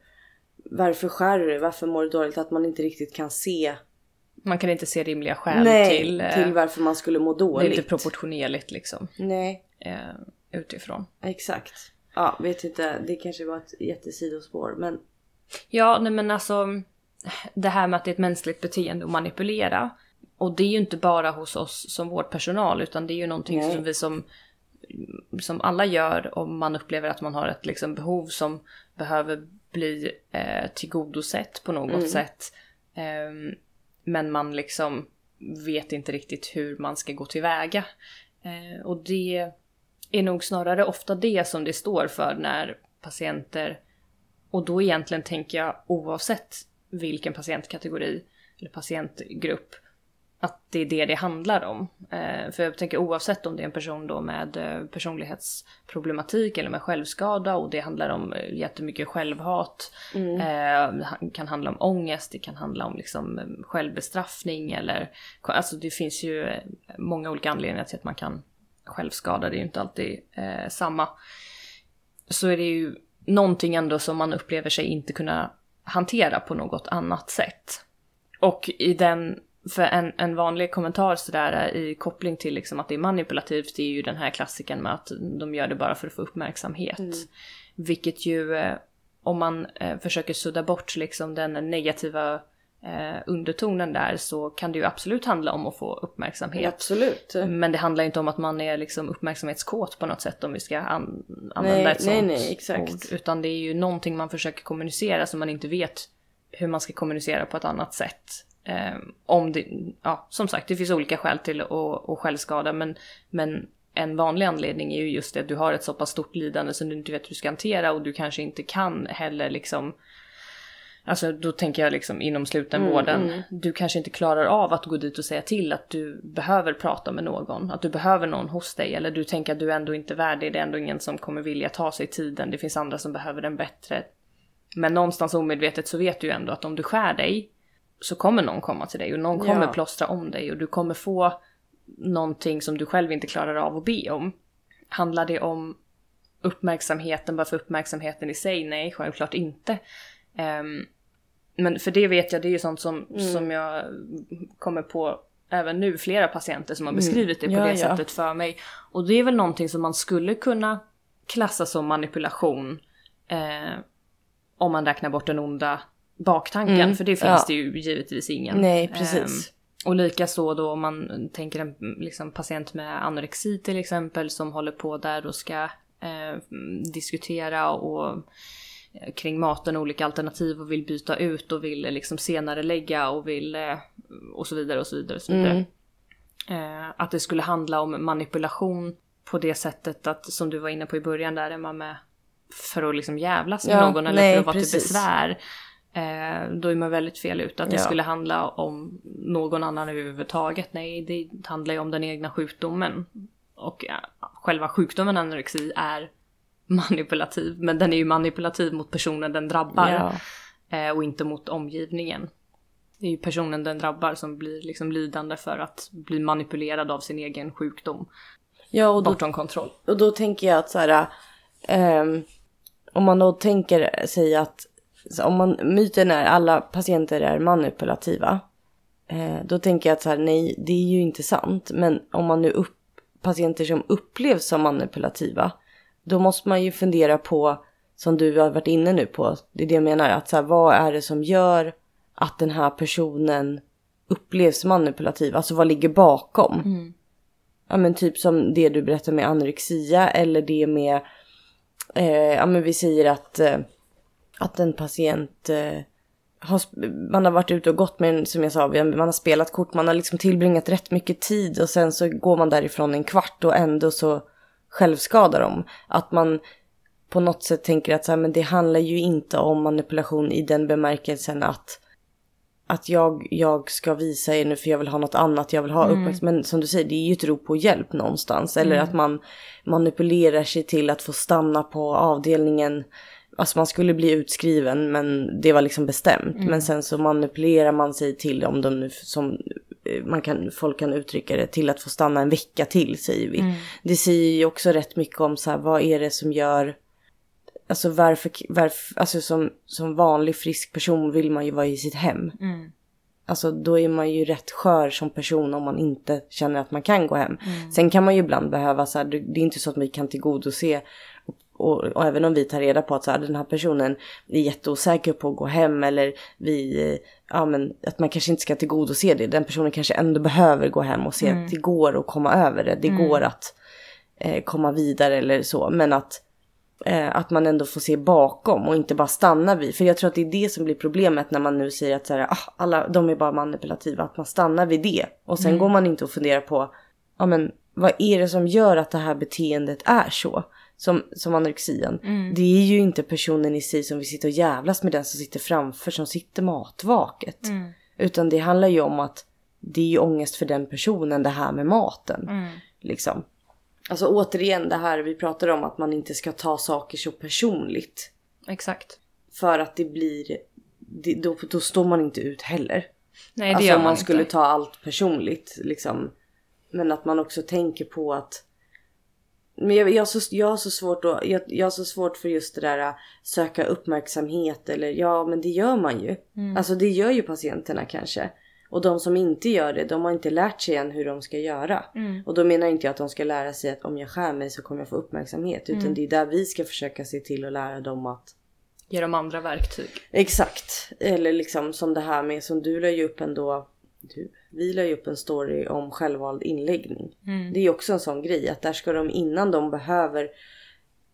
S1: varför skär du? Varför mår du dåligt? Att man inte riktigt kan se
S2: Man kan inte se rimliga skäl
S1: nej,
S2: till,
S1: till,
S2: eh,
S1: varför man skulle må
S2: det är
S1: dåligt.
S2: inte proportionerligt liksom
S1: nej,
S2: eh, utifrån.
S1: exakt. Ja, vet inte. Det kanske var ett jättesidospår, men
S2: Ja, nej men alltså det här med att det är ett mänskligt beteende att manipulera. Och det är ju inte bara hos oss som vårdpersonal utan det är ju någonting
S1: Nej.
S2: som vi som, som alla gör om man upplever att man har ett liksom, behov som behöver bli eh, tillgodosett på något sätt. Ehm, men man liksom vet inte riktigt hur man ska gå tillväga. Eh, och det är nog snarare ofta det som det står för när patienter och då egentligen tänker jag oavsett vilken patientkategori eller patientgrupp att det är det det handlar om. Eh, för jag tänker oavsett om det är en person då med eh, personlighetsproblematik eller med självskada och det handlar om eh, jättemycket självhat.
S1: Mm.
S2: Det kan handla om ångest, det kan handla om liksom självbestraffning eller alltså det finns ju många olika anledningar till att man kan självskada, det är ju inte alltid eh, samma. Så är det ju någonting ändå som man upplever sig inte kunna hantera på något annat sätt. Och i den, för en, en vanlig kommentar sådär i koppling till liksom att det är manipulativt, det är ju den här klassiken med att de gör det bara för att få uppmärksamhet. Vilket ju, eh, om man eh, försöker sudda bort liksom den negativa eh, undertonen där så kan det ju absolut handla om att få uppmärksamhet.
S1: absolut.
S2: Men det handlar inte om att man är liksom uppmärksamhetskåt på något sätt om vi ska an- använda
S1: Nej,
S2: ett
S1: nej,
S2: sånt
S1: nej, exakt.
S2: ord. Utan det är ju någonting man försöker kommunicera som man inte vet hur man ska kommunicera på ett annat sätt. Eh, om det, ja, som sagt, det finns olika skäl till att, att självskada men, men en vanlig anledning är ju just det att du har ett så pass stort lidande som du inte vet hur du ska hantera och du kanske inte kan heller liksom Alltså då tänker jag liksom inom slutenvården. Mm, mm. Du kanske inte klarar av att gå dit och säga till att du behöver prata med någon. Att du behöver någon hos dig. Eller du tänker att du ändå inte är värdig. Det är ändå ingen som kommer vilja ta sig tiden. Det finns andra som behöver den bättre. Men någonstans omedvetet så vet du ju ändå att om du skär dig så kommer någon komma till dig och någon kommer ja. plåstra om dig och du kommer få någonting som du själv inte klarar av att be om. Handlar det om uppmärksamheten bara för uppmärksamheten i sig? Nej, självklart inte. Um, men för det vet jag, det är ju sånt som, mm. som jag kommer på även nu, flera patienter som har mm. beskrivit det på ja, det ja. sättet för mig. Och det är väl någonting som man skulle kunna klassa som manipulation eh, om man räknar bort den onda baktanken, mm. för det finns ja. det ju givetvis ingen.
S1: Nej, precis.
S2: Eh, och likaså då om man tänker en liksom, patient med anorexi till exempel som håller på där och ska eh, diskutera och Eh, kring maten, olika alternativ och vill byta ut och vill liksom senare lägga och vill eh, och så vidare och så vidare. Och så vidare. Mm. Eh, att det skulle handla om manipulation på det sättet att som du var inne på i början där är man med för att liksom jävlas med ja, någon eller nej, för att vara precis. till besvär. då är man väldigt fel ute. Att det ja. skulle handla om någon annan överhuvudtaget. Nej, det handlar ju om den egna sjukdomen. Och själva sjukdomen anorexi är manipulativ. Men den är ju manipulativ mot personen den drabbar. Ja. Eh, och inte mot omgivningen. Det är ju personen den drabbar som blir liksom lidande för att bli manipulerad av sin egen sjukdom. Ja, och då, bortom kontroll.
S1: Och då tänker jag att så här, um, om man då tänker sig att om man, myten är alla patienter är manipulativa. Eh, då tänker jag att så här, nej, det är ju inte sant. Men om man nu upp, patienter som upplevs som manipulativa då måste man ju fundera på, som du har varit inne nu på, det är det jag menar, att så här, vad är det som gör att den här personen upplevs manipulativ? Alltså vad ligger bakom? Mm. Ja men typ som det du berättar med anorexia eller det med, eh, ja men vi säger att, eh, att en patient eh, har, man har varit ute och gått med, som jag sa, man har spelat kort, man har liksom tillbringat rätt mycket tid och sen så går man därifrån en kvart och ändå så självskada dem. Att man på något sätt tänker att så här, men det handlar ju inte om manipulation i den bemärkelsen att att jag, jag ska visa er nu för jag vill ha något annat, jag vill ha mm. uppmärksamhet. Men som du säger, det är ju ett rop på hjälp någonstans. Eller mm. att man manipulerar sig till att få stanna på avdelningen. Alltså man skulle bli utskriven men det var liksom bestämt. Mm. Men sen så manipulerar man sig till, om de nu som Eh, man kan, folk kan uttrycka det till att få stanna en vecka till säger vi. Mm. Det säger ju också rätt mycket om så här, vad är det som gör Alltså varför, varför alltså som, som vanlig frisk person vill man ju vara i sitt hem. Mm. Alltså då är man ju rätt skör som person om man inte känner att man kan gå hem. Mm. Sen kan man ju ibland behöva så här, det är inte så att vi kan tillgodose och, och, även om vi tar reda på att så här, den här personen är jätteosäker på att gå hem eller vi, ja men att man kanske inte ska tillgodose det. Den personen kanske ändå behöver gå hem och se mm. att det går att komma över det. Det mm. går att eh, komma vidare eller så. Men att, eh, att man ändå får se bakom och inte bara stanna vid. För jag tror att det är det som blir problemet när man nu säger att så här, ah, alla, de är bara manipulativa. Att man stannar vid det. Och sen mm. går man inte och funderar på, ja men vad är det som gör att det här beteendet är så? Som, som anorexian. Mm. Det är ju inte personen i sig som vill sitta och jävlas med den som sitter framför som sitter matvaket. Mm. Utan det handlar ju om att det är ju ångest för den personen det här med maten. Mm. Liksom. Alltså återigen det här vi pratar om att man inte ska ta saker så personligt.
S2: Exakt.
S1: För att det blir, det, då, då står man inte ut heller.
S2: Nej det alltså gör man
S1: om man skulle ta allt personligt liksom. Men att man också tänker på att men jag, jag, har så, jag, har så svårt att, jag, jag har så svårt för just det där äh, söka uppmärksamhet eller ja men det gör man ju. Mm. Alltså det gör ju patienterna kanske. Och de som inte gör det, de har inte lärt sig än hur de ska göra. Mm. Och då menar inte jag att de ska lära sig att om jag skär mig så kommer jag få uppmärksamhet. Utan mm. det är där vi ska försöka se till att lära dem att
S2: Ge dem andra verktyg.
S1: Exakt. Eller liksom som det här med som du la ju upp ändå. Du, vi la ju upp en story om självvald inläggning. Mm. Det är också en sån grej att där ska de innan de behöver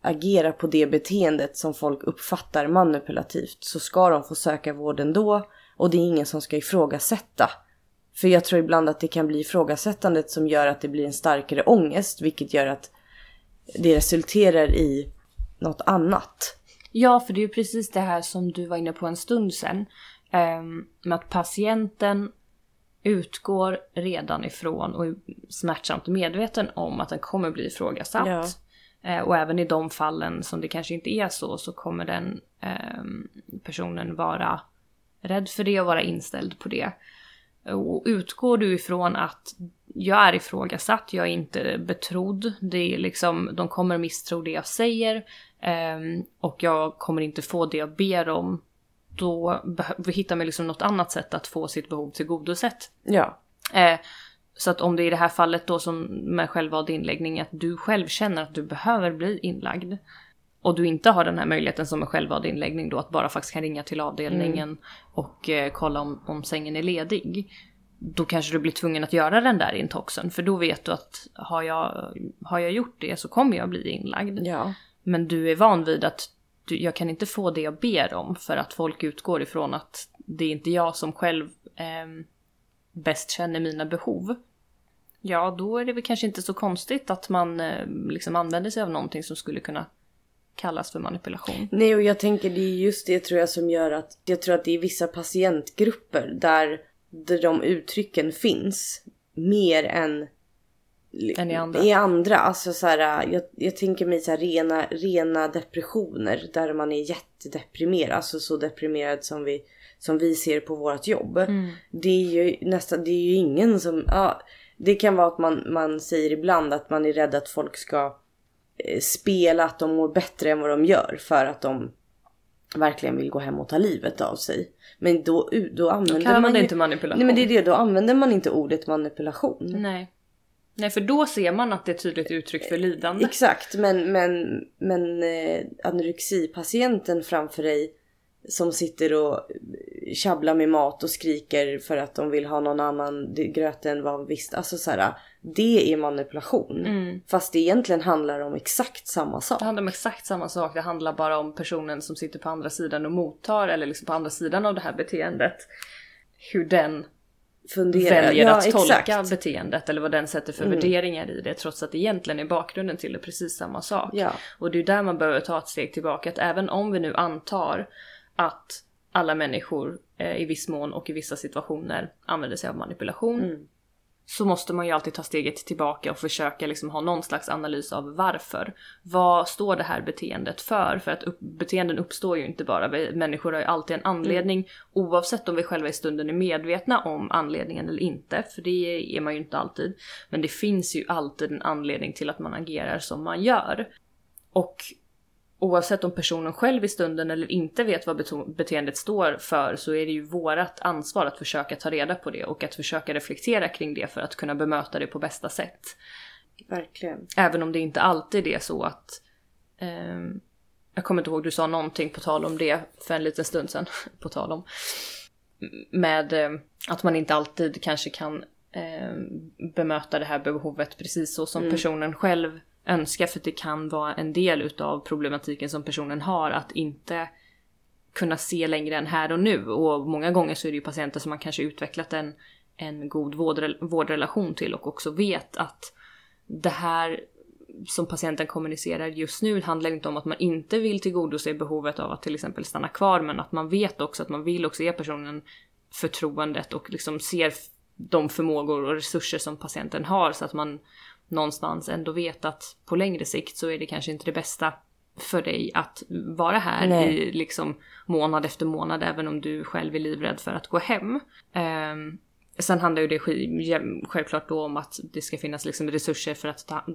S1: agera på det beteendet som folk uppfattar manipulativt så ska de få söka vård ändå och det är ingen som ska ifrågasätta För jag tror ibland att det kan bli ifrågasättandet som gör att det blir en starkare ångest, vilket gör att det resulterar i något annat.
S2: Ja, för det är ju precis det här som du var inne på en stund sedan. Um, med att patienten utgår redan ifrån och är smärtsamt medveten om att den kommer bli ifrågasatt. Ja. Eh, och även i de fallen som det kanske inte är så så kommer den eh, personen vara rädd för det och vara inställd på det. Och utgår du ifrån att jag är ifrågasatt, jag är inte betrodd, det är liksom, de kommer misstro det jag säger eh, och jag kommer inte få det jag ber om då hittar man liksom något annat sätt att få sitt behov tillgodosett.
S1: Ja.
S2: Eh, så att om det är i det här fallet då som med självvald inläggning att du själv känner att du behöver bli inlagd och du inte har den här möjligheten som en självvald inläggning då att bara faktiskt kan ringa till avdelningen mm. och eh, kolla om, om sängen är ledig. Då kanske du blir tvungen att göra den där intoxen för då vet du att har jag, har jag gjort det så kommer jag bli inlagd.
S1: Ja.
S2: Men du är van vid att jag kan inte få det jag ber om för att folk utgår ifrån att det är inte jag som själv eh, bäst känner mina behov. Ja, då är det väl kanske inte så konstigt att man eh, liksom använder sig av någonting som skulle kunna kallas för manipulation.
S1: Nej, och jag tänker det är just det tror jag som gör att jag tror att det är vissa patientgrupper där, där de uttrycken finns mer än
S2: än i andra.
S1: I andra. Alltså så här, jag, jag tänker mig så här, rena, rena depressioner där man är jättedeprimerad. Alltså så deprimerad som vi, som vi ser på vårt jobb.
S2: Mm.
S1: Det är ju nästan, det är ju ingen som, ja, det kan vara att man, man säger ibland att man är rädd att folk ska eh, spela att de mår bättre än vad de gör för att de verkligen vill gå hem och ta livet av sig. Men då, då använder då
S2: man,
S1: man ju,
S2: inte manipulation.
S1: Nej men det är det, då använder man inte ordet manipulation.
S2: Nej. Nej för då ser man att det är ett tydligt uttryck för lidande.
S1: Exakt men, men, men eh, anorexipatienten framför dig som sitter och tjabblar med mat och skriker för att de vill ha någon annan gröt än vad visst. Alltså så här, det är manipulation.
S2: Mm.
S1: Fast det egentligen handlar om exakt samma sak.
S2: Det handlar om exakt samma sak. Det handlar bara om personen som sitter på andra sidan och mottar eller liksom på andra sidan av det här beteendet. Hur den fundera. väljer ja, att tolka exakt. beteendet eller vad den sätter för mm. värderingar i det trots att det egentligen är bakgrunden till det precis samma sak.
S1: Ja.
S2: Och det är där man behöver ta ett steg tillbaka att även om vi nu antar att alla människor eh, i viss mån och i vissa situationer använder sig av manipulation
S1: mm
S2: så måste man ju alltid ta steget tillbaka och försöka liksom ha någon slags analys av varför. Vad står det här beteendet för? För att upp, beteenden uppstår ju inte bara, vi, människor har ju alltid en anledning mm. oavsett om vi själva i stunden är medvetna om anledningen eller inte, för det är man ju inte alltid. Men det finns ju alltid en anledning till att man agerar som man gör. Och oavsett om personen själv i stunden eller inte vet vad beteendet står för så är det ju vårat ansvar att försöka ta reda på det och att försöka reflektera kring det för att kunna bemöta det på bästa sätt.
S1: Verkligen.
S2: Även om det inte alltid är så att eh, jag kommer inte ihåg, du sa någonting på tal om det för en liten stund sedan. på tal om. Med eh, att man inte alltid kanske kan eh, bemöta det här behovet precis så som mm. personen själv önska för det kan vara en del utav problematiken som personen har att inte kunna se längre än här och nu. Och många gånger så är det ju patienter som man kanske utvecklat en, en god vårdrelation till och också vet att det här som patienten kommunicerar just nu handlar inte om att man inte vill tillgodose behovet av att till exempel stanna kvar men att man vet också att man vill också ge personen förtroendet och liksom ser de förmågor och resurser som patienten har så att man någonstans ändå vet att på längre sikt så är det kanske inte det bästa för dig att vara här Nej. i liksom månad efter månad även om du själv är livrädd för att gå hem. Um, sen handlar ju det självklart då om att det ska finnas liksom resurser för att ta,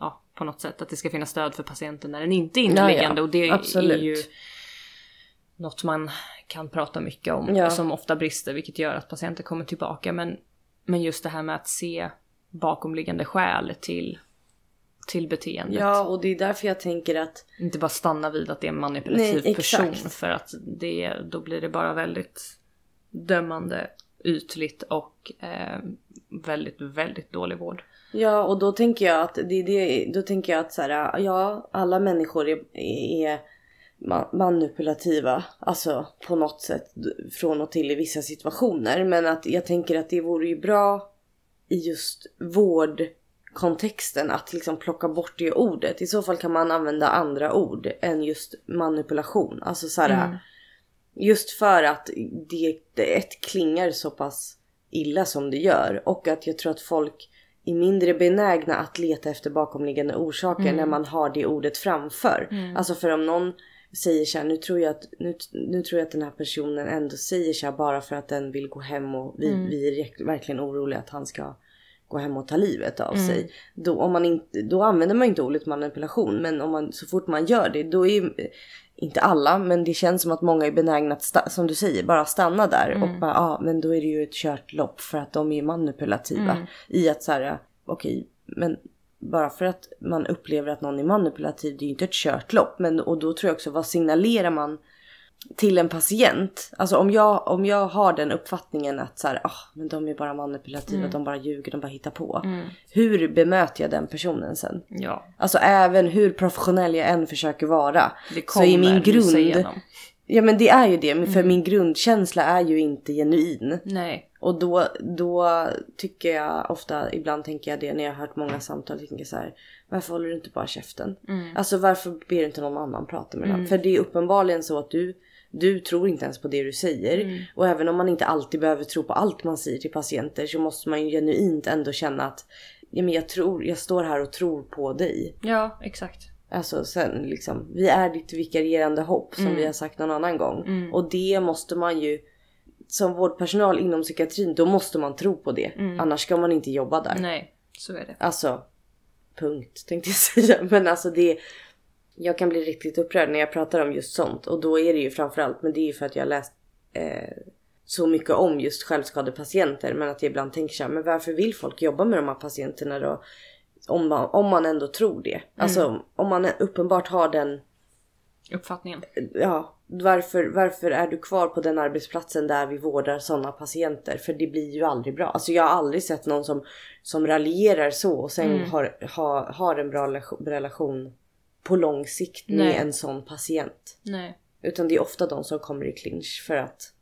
S2: ja, på något sätt att det ska finnas stöd för patienten när den inte är inneliggande och det Absolut. är ju något man kan prata mycket om ja. som ofta brister vilket gör att patienter kommer tillbaka men, men just det här med att se bakomliggande skäl till, till beteendet.
S1: Ja, och det är därför jag tänker att...
S2: Inte bara stanna vid att det är en manipulativ Nej, person för att det, då blir det bara väldigt dömande, ytligt och eh, väldigt, väldigt dålig vård.
S1: Ja, och då tänker jag att det, det, då tänker jag att så här, ja, alla människor är, är ma- manipulativa. Alltså på något sätt från och till i vissa situationer. Men att jag tänker att det vore ju bra i just vårdkontexten att liksom plocka bort det ordet. I så fall kan man använda andra ord än just manipulation. Alltså så här,
S2: Mm.
S1: Just för att det, det ett klingar så pass illa som det gör och att jag tror att folk är mindre benägna att leta efter bakomliggande orsaker när man har det ordet framför. Alltså för om någon säger så här, nu tror jag att, nu, nu tror jag att den här personen ändå säger så här bara för att den vill gå hem och vi, vi är verkligen oroliga att han ska gå hem och ta livet av sig. Då, om man inte, då använder man inte ordet manipulation men om man, så fort man gör det då är inte alla men det känns som att många är benägna att som du säger bara stanna där och bara ja ah, men då är det ju ett kört lopp för att de är manipulativa i att så här okej men bara för att man upplever att någon är manipulativ det är ju inte ett kört lopp men och då tror jag också vad signalerar man till en patient. Alltså om jag, om jag har den uppfattningen att så här, ah, men de är bara manipulativa,
S2: Mm.
S1: de bara ljuger, de bara hittar på. Hur bemöter jag den personen sen?
S2: Ja,
S1: Alltså även hur professionell jag än försöker vara.
S2: det
S1: så
S2: kommer
S1: är min
S2: lysa
S1: grund... Ja men det är ju det, för
S2: Mm.
S1: min grundkänsla är ju inte genuin.
S2: Nej.
S1: Och då, då tycker jag ofta, ibland tänker jag det när jag har hört många samtal, tänker så här, varför håller du inte bara käften?
S2: Mm.
S1: Alltså varför ber du inte någon annan prata med den? För det är uppenbarligen så att du, du tror inte ens på det du säger.
S2: Mm.
S1: Och även om man inte alltid behöver tro på allt man säger till patienter så måste man ju genuint ändå känna att ja, men jag, tror, jag står här och tror på dig.
S2: Ja, exakt.
S1: Alltså sen liksom, vi är ditt vikarierande hopp som vi har sagt någon annan gång. Och det måste man ju, som vårdpersonal inom psykiatrin, då måste man tro på det. Annars ska man inte jobba där.
S2: Nej, så är det.
S1: Alltså, punkt tänkte jag säga. Men alltså det, jag kan bli riktigt upprörd när jag pratar om just sånt. Och då är det ju framförallt, men det är ju för att jag har läst eh, så mycket om just självskadepatienter. Men att jag ibland tänker så här, men varför vill folk jobba med de här patienterna då? Om man, om man ändå tror det. Alltså om man uppenbart har den
S2: Uppfattningen.
S1: ja, varför, varför är du kvar på den arbetsplatsen där vi vårdar sådana patienter? För det blir ju aldrig bra. Alltså jag har aldrig sett någon som, som raljerar så och sen har, har, har en bra relation- på lång sikt med
S2: Nej.
S1: en sån patient.
S2: Nej.
S1: Utan det är ofta de som kommer i clinch för att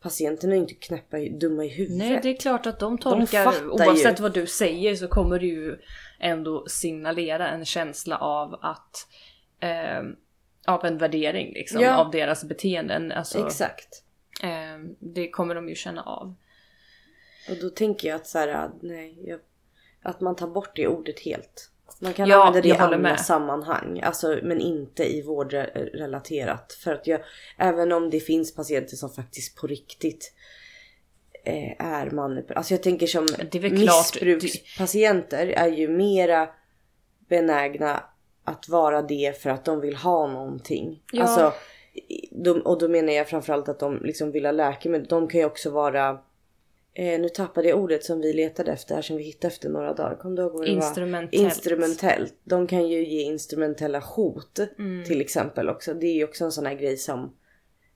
S1: patienterna är inte knäppa, dumma i huvudet.
S2: Nej, det är klart att de tolkar,
S1: fattar
S2: oavsett
S1: ju.
S2: vad du säger så kommer det ju ändå signalera en känsla av att eh, av en värdering liksom,
S1: Ja.
S2: av deras beteenden. Alltså,
S1: Exakt.
S2: eh, det kommer de ju känna av.
S1: Och då tänker jag att så här, nej, jag, att man tar bort det ordet helt. Man kan
S2: Ja,
S1: använda det i andra
S2: med.
S1: sammanhang, alltså, men inte i vårdrelaterat. För att jag, även om det finns patienter som faktiskt på riktigt eh, är manipulativa. Alltså jag tänker som missbrukspatienter är ju mera benägna att vara det för att de vill ha någonting.
S2: Ja.
S1: Alltså, de, och då menar jag framförallt att de liksom vill ha läkemedel. De kan ju också vara Eh, nu tappade jag ordet som vi letade efter här som vi hittade efter några dagar. Kom du ihåg vad det
S2: Instrumentellt.
S1: var? Instrumentellt. De kan ju ge instrumentella hot
S2: Mm.
S1: till exempel också. Det är ju också en sån här grej som
S2: Eller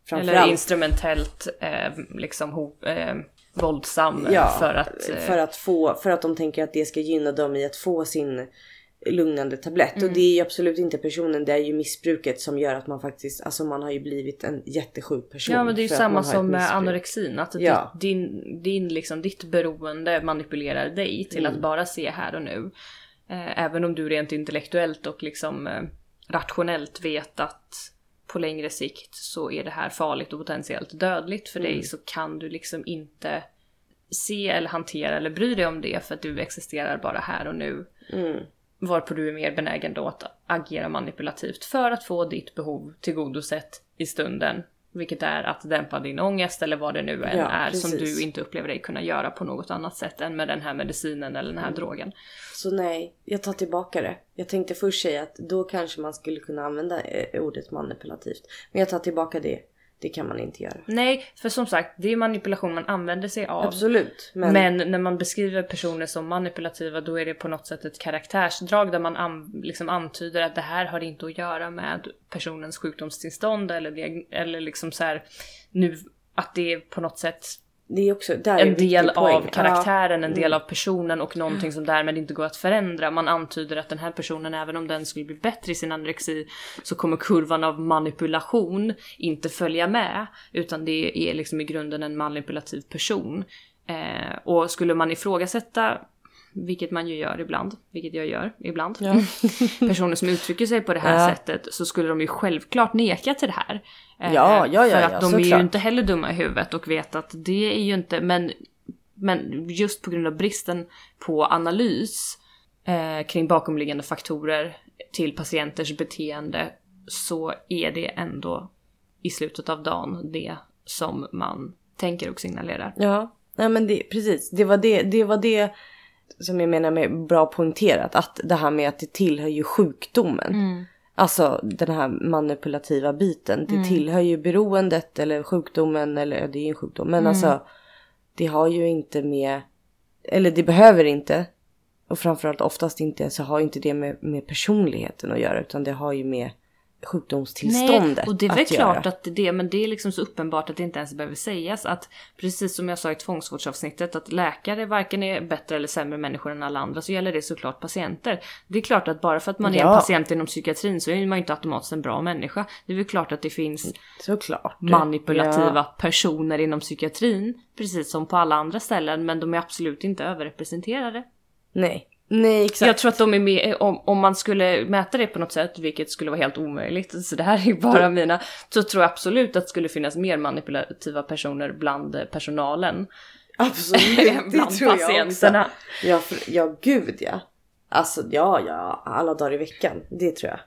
S1: framförallt
S2: instrumentellt eh, liksom ho- eh, våldsam
S1: ja,
S2: för att... Eh,
S1: för att få, för att de tänker att det ska gynna dem i att få sin lugnande tablett.
S2: Mm.
S1: Och det är ju absolut inte personen, det är ju missbruket som gör att man faktiskt, alltså man har ju blivit en jättesjuk person.
S2: Ja men det är ju samma som med anorexin. Att
S1: Ja.
S2: din, din, liksom, ditt beroende manipulerar dig till
S1: Mm.
S2: att bara se här och nu. Eh, även om du rent intellektuellt och liksom eh, rationellt vet att på längre sikt så är det här farligt och potentiellt dödligt för
S1: Mm.
S2: dig så kan du liksom inte se eller hantera eller bry dig om det för att du existerar bara här och nu.
S1: Mm.
S2: Varpå du är mer benägen då att agera manipulativt för att få ditt behov tillgodosett i stunden. Vilket är att dämpa din ångest eller vad det nu än
S1: Ja,
S2: är som
S1: precis.
S2: du inte upplever dig kunna göra på något annat sätt än med den här medicinen eller den
S1: Mm.
S2: här drogen.
S1: Så nej, jag tar tillbaka det. Jag tänkte först säga att då kanske man skulle kunna använda eh, ordet manipulativt. Men jag tar tillbaka det. Det kan man inte göra.
S2: Nej, för som sagt, det är manipulation man använder sig av.
S1: Absolut. Men,
S2: Men... när man beskriver personer som manipulativa då är det på något sätt ett karaktärsdrag där man an, liksom antyder att det här har inte att göra med personens sjukdomstillstånd eller, eller liksom så här, nu att det på något sätt
S1: det är också, där är
S2: en
S1: viktig
S2: del
S1: poäng.
S2: av karaktären, en del
S1: Mm.
S2: av personen och någonting som därmed inte går att förändra. Man antyder att den här personen, även om den skulle bli bättre i sin anorexi, så kommer kurvan av manipulation inte följa med. Utan det är liksom i grunden en manipulativ person. Eh, och skulle man ifrågasätta vilket man ju gör ibland, vilket jag gör ibland.
S1: Ja.
S2: Personer som uttrycker sig på det här
S1: Ja.
S2: sättet så skulle de ju självklart neka till det här. Eh,
S1: Ja, ja, ja,
S2: För att
S1: ja,
S2: de är ju
S1: såklart.
S2: inte heller dumma i huvudet och vet att det är ju inte, men, men just på grund av bristen på analys eh, kring bakomliggande faktorer till patienters beteende så är det ändå i slutet av dagen det som man tänker och signalerar.
S1: Ja, nej men det, precis. Det var det, det var det som jag menar med bra poängterat. Att det här med att det tillhör ju sjukdomen. Alltså den här manipulativa biten. Det tillhör ju beroendet eller sjukdomen eller det är ju en sjukdom. Men alltså det har ju inte med, eller det behöver inte. Och framförallt oftast inte så har ju inte det med, med personligheten att göra. Utan det har ju med sjukdomstillståndet
S2: Nej, och det är väl klart
S1: göra.
S2: att det, men det är liksom så uppenbart att det inte ens behöver sägas att precis som jag sa i tvångsvårdsavsnittet att läkare varken är bättre eller sämre människor än alla andra så gäller det såklart patienter. Det är klart att bara för att man är en
S1: Ja.
S2: patient inom psykiatrin så är man ju inte automatiskt en bra människa. Det är väl klart att det finns
S1: Såklart.
S2: manipulativa
S1: Ja.
S2: personer inom psykiatrin precis som på alla andra ställen men de är absolut inte överrepresenterade.
S1: Nej. Nej exakt.
S2: Jag tror att de är med, om, om man skulle mäta det på något sätt, vilket skulle vara helt omöjligt, så det här är bara mina, så tror jag absolut att det skulle finnas mer manipulativa personer bland personalen.
S1: Absolut,
S2: än bland patienterna.
S1: Ja, för, ja, gud ja. Alltså ja, ja, alla dagar i veckan. Det tror jag.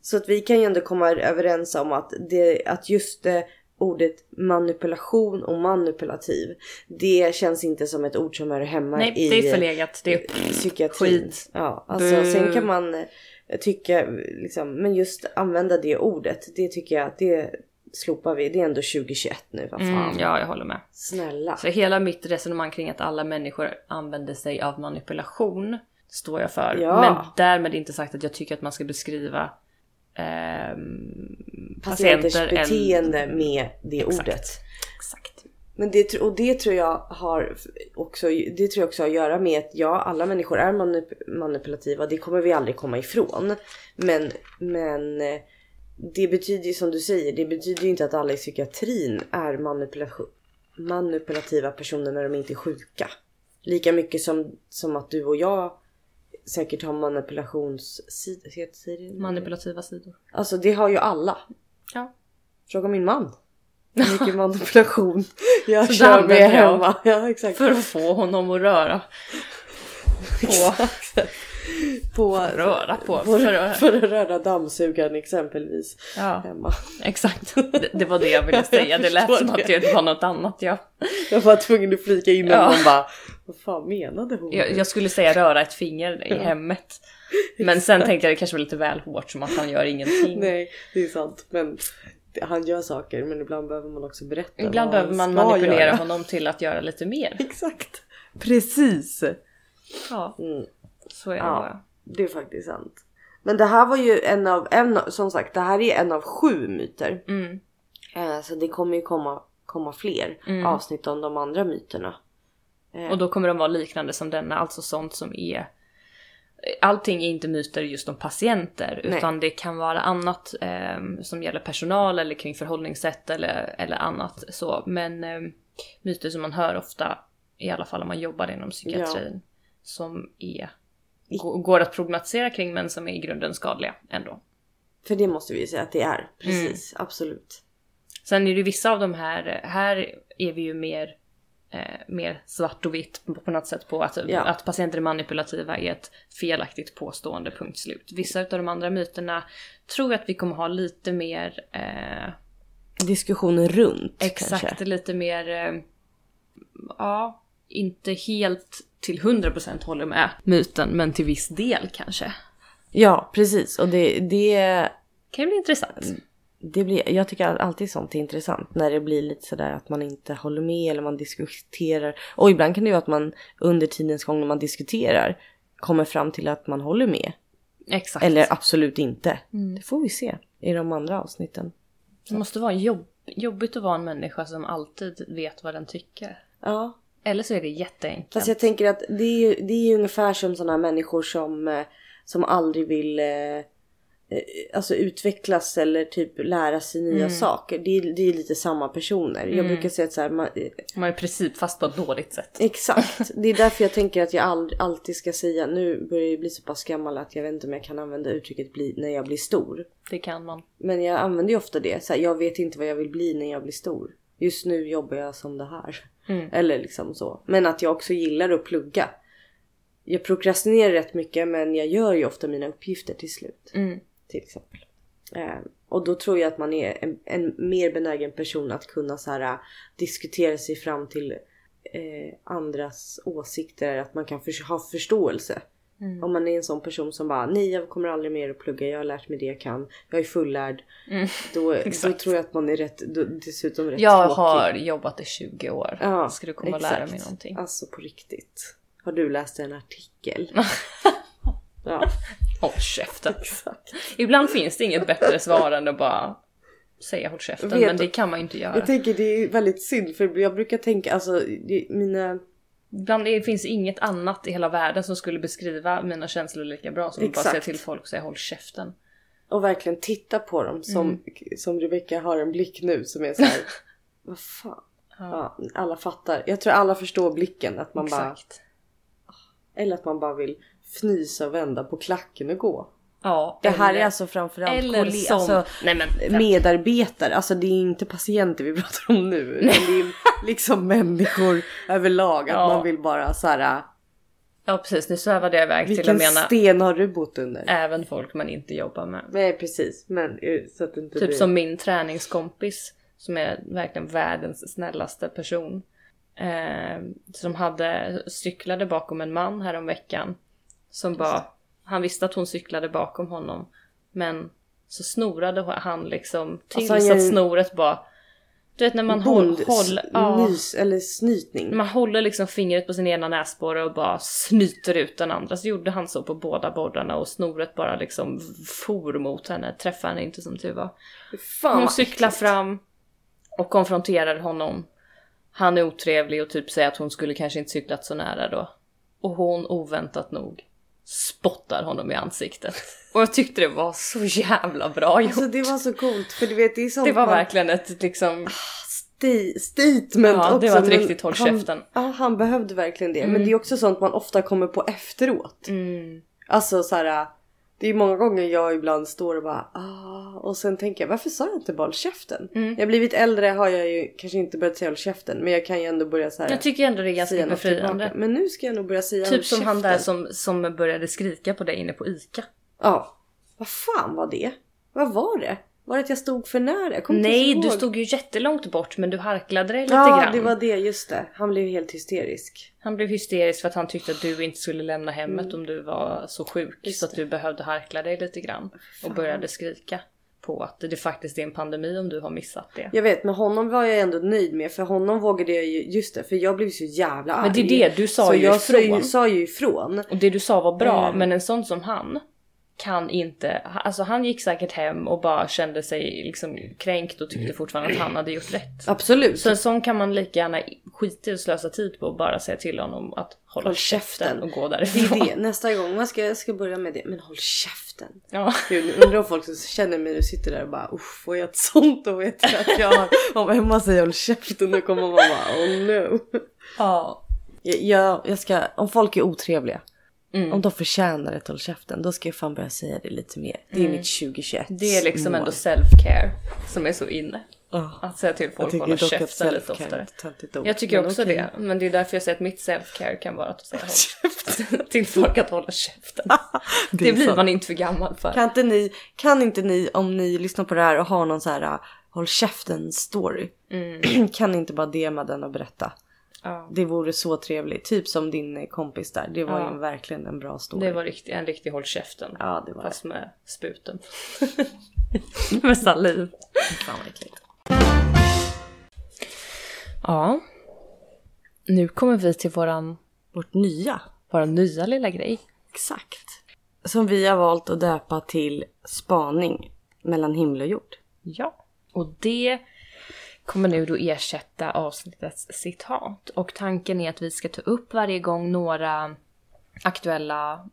S1: Så att vi kan ju ändå komma överens om att, det, att just eh, ordet manipulation och manipulativ. Det känns inte som ett ord som hör hemma
S2: Nej,
S1: i,
S2: det är förlegat. Det är
S1: i psykiatrin.
S2: skit.
S1: Ja, alltså
S2: Bu.
S1: sen kan man eh, tycka liksom, men just använda det ordet. Det tycker jag att det slopar vi. Det är ändå 2021 nu, vad fan.
S2: Mm, ja, jag håller med.
S1: Snälla.
S2: Så hela mitt resonemang kring att alla människor använder sig av manipulation står jag för.
S1: Ja.
S2: Men därmed inte sagt att jag tycker att man ska beskriva ehm,
S1: Patienters
S2: patienter än-
S1: beteende med det
S2: Exakt.
S1: ordet.
S2: Exakt.
S1: Men det, och det tror jag har också, det tror jag också har att göra med att ja, alla människor är manip- manipulativa. Det kommer vi aldrig komma ifrån. Men, men eh, det betyder ju som du säger, det betyder ju inte att alla i psykiatrin är manipulation, manipulativa personer när de inte är sjuka. Lika mycket som, som att du och jag säkert har manipulationssidor.
S2: Manipulativa sidor.
S1: Alltså det har ju alla.
S2: Ja.
S1: Fråga min man. Hur mycket manipulation jag
S2: Så
S1: kör med hemma. Ja exakt.
S2: För att få honom att röra. På,
S1: På,
S2: röra på.
S1: för,
S2: För att,
S1: för att röra dammsugaren exempelvis.
S2: ja,
S1: Hemma.
S2: exakt. Det, det var det jag ville säga. Det lät som att
S1: det.
S2: var något annat. Ja.
S1: Jag var tvungen att flika in och
S2: Ja.
S1: man bara Vad fan menade hon?
S2: Jag, jag skulle säga röra ett finger i hemmet. Men sen tänkte jag det kanske var lite väl hårt som att han gör ingenting.
S1: Nej det är sant. Men han gör saker men ibland behöver man också berätta.
S2: Ibland
S1: vad
S2: behöver man manipulera
S1: göra.
S2: honom till att göra lite mer.
S1: Exakt. Precis.
S2: Ja,
S1: Mm.
S2: Så är det
S1: Ja.
S2: bara.
S1: Det är faktiskt sant. Men det här var ju en av, en, som sagt det här är en av sju myter.
S2: Mm.
S1: Eh, så det kommer ju komma, komma fler
S2: Mm.
S1: avsnitt om de andra myterna.
S2: Och då kommer de vara liknande som denna, alltså sånt som är Allting är inte myter just om patienter
S1: Nej.
S2: utan det kan vara annat ehm, som gäller personal eller kring förhållningssätt eller, eller annat så. Men ehm, myter som man hör ofta, i alla fall om man jobbar inom psykiatrin, som är, går att problematisera kring men som är i grunden skadliga ändå.
S1: För det måste vi ju säga att det är. Precis,
S2: Mm.
S1: absolut.
S2: Sen är det vissa av de här, här är vi ju mer, eh, mer svart och vitt på, något sätt på att,
S1: Ja.
S2: att patienter är manipulativa är ett felaktigt påstående, punkt slut. Vissa av de andra myterna tror jag att vi kommer ha lite mer, eh,
S1: Diskussioner runt
S2: exakt,
S1: kanske.
S2: lite mer, eh, ja, inte helt till 100% håller med myten, men till viss del kanske.
S1: Ja, precis. Och det, det,
S2: Kan ju bli intressant.
S1: det blir, jag tycker alltid sånt är intressant. När det blir lite sådär att man inte håller med eller man diskuterar. Och ibland kan det ju vara att man under tidens gång när man diskuterar kommer fram till att man håller med.
S2: Exakt.
S1: Eller absolut inte.
S2: Mm.
S1: Det får vi se i de andra avsnitten.
S2: Det måste vara jobb, jobbigt att vara en människa som alltid vet vad den tycker.
S1: Ja.
S2: Eller så är det jätteenkelt.
S1: Fast jag tänker att det är ju det är ju ungefär som sådana människor som, eh, som aldrig vill eh, eh, alltså utvecklas eller typ lära sig nya
S2: Mm.
S1: saker. Det är, det är lite samma personer. Jag brukar säga att så här, man,
S2: Man är princip fast på ett dåligt sätt.
S1: Exakt. Det är därför jag tänker att jag ald- alltid ska säga, nu börjar jag bli så pass gammal att jag vet inte om jag kan använda uttrycket bli när jag blir stor.
S2: Det kan man.
S1: Men jag använder ju ofta det. Så här, jag vet inte vad jag vill bli när jag blir stor. Just nu jobbar jag som det här.
S2: Mm.
S1: Eller liksom så. Men att jag också gillar att plugga. Jag prokrastinerar rätt mycket men jag gör ju ofta mina uppgifter till slut.
S2: Mm.
S1: Till exempel. Eh, och då tror jag att man är en, en mer benägen person att kunna så här, äh, diskutera sig fram till eh, andras åsikter. Att man kan för, ha förståelse.
S2: Mm.
S1: Om man är en sån person som bara nej jag kommer aldrig mer att plugga, jag har lärt mig det jag kan, jag är fullärd.
S2: Mm.
S1: Då, då
S2: Exakt.
S1: tror jag att man är rätt, då, dessutom rätt
S2: Jag
S1: tråkig.
S2: har jobbat i 20 år.
S1: Ja,
S2: Ska du komma och lära mig
S1: exakt.
S2: någonting?
S1: Alltså på riktigt. Har du läst en artikel? ja,
S2: Håll käften.
S1: exakt.
S2: Ibland finns det inget bättre svar än att bara säga håll käften.
S1: Vet
S2: Men det kan man ju inte göra.
S1: Jag tänker det är väldigt synd för jag brukar tänka alltså det, mina
S2: Ibland det finns inget annat i hela världen som skulle beskriva mina känslor lika bra som att bara säga till folk och säga håll käften.
S1: och verkligen titta på dem som,
S2: Mm.
S1: som Rebecca har en blick nu som är så här. vad fan. Ja, alla fattar. Jag tror alla förstår blicken att man bara
S2: Exakt.
S1: eller att man bara vill fnysa och vända på klacken och gå.
S2: Ja,
S1: Det här
S2: eller-
S1: är alltså framförallt
S2: eller
S1: kolle-
S2: som...
S1: alltså,
S2: nej men...
S1: medarbetare, alltså det är inte patienter vi pratar om nu. Det är liksom människor överlag. Att
S2: Ja.
S1: man vill bara så här.
S2: Ja precis, nu svävade jag iväg till
S1: Vilken
S2: att mena
S1: sten har du bott under?
S2: även folk man inte jobbar med.
S1: Nej precis, men eh, så att det inte
S2: Typ
S1: blir...
S2: som min träningskompis som är verkligen världens snällaste person. Eh, som hade cyklade bakom en man här om veckan Som bara, han visste att hon cyklade bakom honom. Men så snorade han liksom tills
S1: Alltså,
S2: att snoret bara... Du vet när man håller...
S1: S-
S2: ja,
S1: nys eller snytning.
S2: man håller liksom fingret på sin ena näsborre och bara snyter ut den andra. Så gjorde han så på båda borrarna och snoret bara liksom for mot henne. Träffade henne inte som tur var.
S1: Fan
S2: Hon cyklar fram och konfronterar honom. Han är otrevlig och typ säger att hon skulle kanske inte cyklat så nära då. Och hon oväntat nog spottar honom i ansiktet. Och jag tyckte det var så jävla bra gjort.
S1: Alltså det var så coolt för du vet det är sånt
S2: det var
S1: man-
S2: verkligen ett liksom...
S1: sti- statement
S2: Ja,
S1: också.
S2: det var ett riktigt håll käften.
S1: Ja han behövde verkligen det.
S2: Mm.
S1: Men det är också sånt man ofta kommer på efteråt.
S2: Mm,
S1: Alltså så här. Det är många gånger jag ibland står och bara ah, och sen tänker jag varför sa jag inte bara håll käften?
S2: Mm.
S1: Jag har blivit äldre har jag ju kanske inte börjat säga håll käften men jag kan ju ändå börja så här,
S2: jag tycker ändå det är ganska befriande.
S1: Men nu ska jag nog börja säga
S2: Typ som han där
S1: käften.
S2: som, som började skrika på dig inne på ICA.
S1: Ja. Vad fan var det? Vad var det? Var det att jag stod för nära? Jag
S2: Nej, du stod ju jättelångt bort men du harklade dig lite
S1: Ja
S2: grann.
S1: det var det, just det. Han blev helt hysterisk.
S2: Han blev hysterisk för att han tyckte att du inte skulle lämna hemmet
S1: Mm.
S2: om du var så sjuk
S1: Just
S2: så att du behövde harkla dig lite grann. Och började skrika på att det faktiskt är en pandemi om du har missat det.
S1: Jag vet men honom var jag ändå nöjd med för honom vågade jag ju, just det för jag blev så jävla arg.
S2: Men det är det, du sa
S1: så
S2: ju
S1: jag sa ju,
S2: ifrån.
S1: sa ju ifrån.
S2: Och det du sa var bra,
S1: Eh.
S2: men en sån som han kan inte, alltså han gick säkert hem och bara kände sig liksom kränkt och tyckte fortfarande att han hade gjort rätt.
S1: Absolut.
S2: Så en sån kan man lika gärna skita i och slösa tid på och bara säga till honom att hålla
S1: Håll
S2: käften.
S1: käften.
S2: och gå
S1: Det
S2: därifrån.
S1: är det. Nästa gång man ska, jag ska börja med det. Men håll käften.
S2: Ja.
S1: Gud, undrar om folk som känner mig nu sitter där och bara uff får jag ett sånt och vet jag att jag har. Om Emma säger håll käften då kommer man bara oh no.
S2: ja.
S1: Jag, jag, jag ska, om folk är otrevliga.
S2: Mm.
S1: Om de förtjänar ett håll käften då ska jag fan börja säga det lite mer. Det är mitt 2021
S2: Mm. Det är liksom
S1: mål.
S2: ändå self-care som är så inne.
S1: Ja.
S2: Att säga till folk att hålla käften lite oftare. Jag tycker
S1: Men
S2: också
S1: okej.
S2: det. Men det är därför jag säger att mitt self-care kan vara att säga håll till folk att hålla käften.
S1: Det
S2: Det, blir
S1: sant.
S2: man inte för gammal för.
S1: Kan inte ni, kan inte ni om ni lyssnar på det här och har någon så här håll käften story. kan ni inte bara DMa den och berätta.
S2: Ja.
S1: Det vore så trevligt. Typ som din eh, kompis där. Det var
S2: Ja.
S1: ju verkligen en bra story.
S2: Det var riktigt, en riktig håll käften.
S1: Ja det var
S2: Fast med sputen. med saliv.
S1: det. Fan vad äckligt.
S2: Ja. Nu kommer vi till våran,
S1: Vårt nya.
S2: våran nya lilla grej.
S1: Exakt. Som vi har valt att döpa till spaning mellan himmel och jord.
S2: Ja. Och det kommer nu då ersätta avsnittets citat. Och tanken är att vi ska ta upp varje gång några aktuella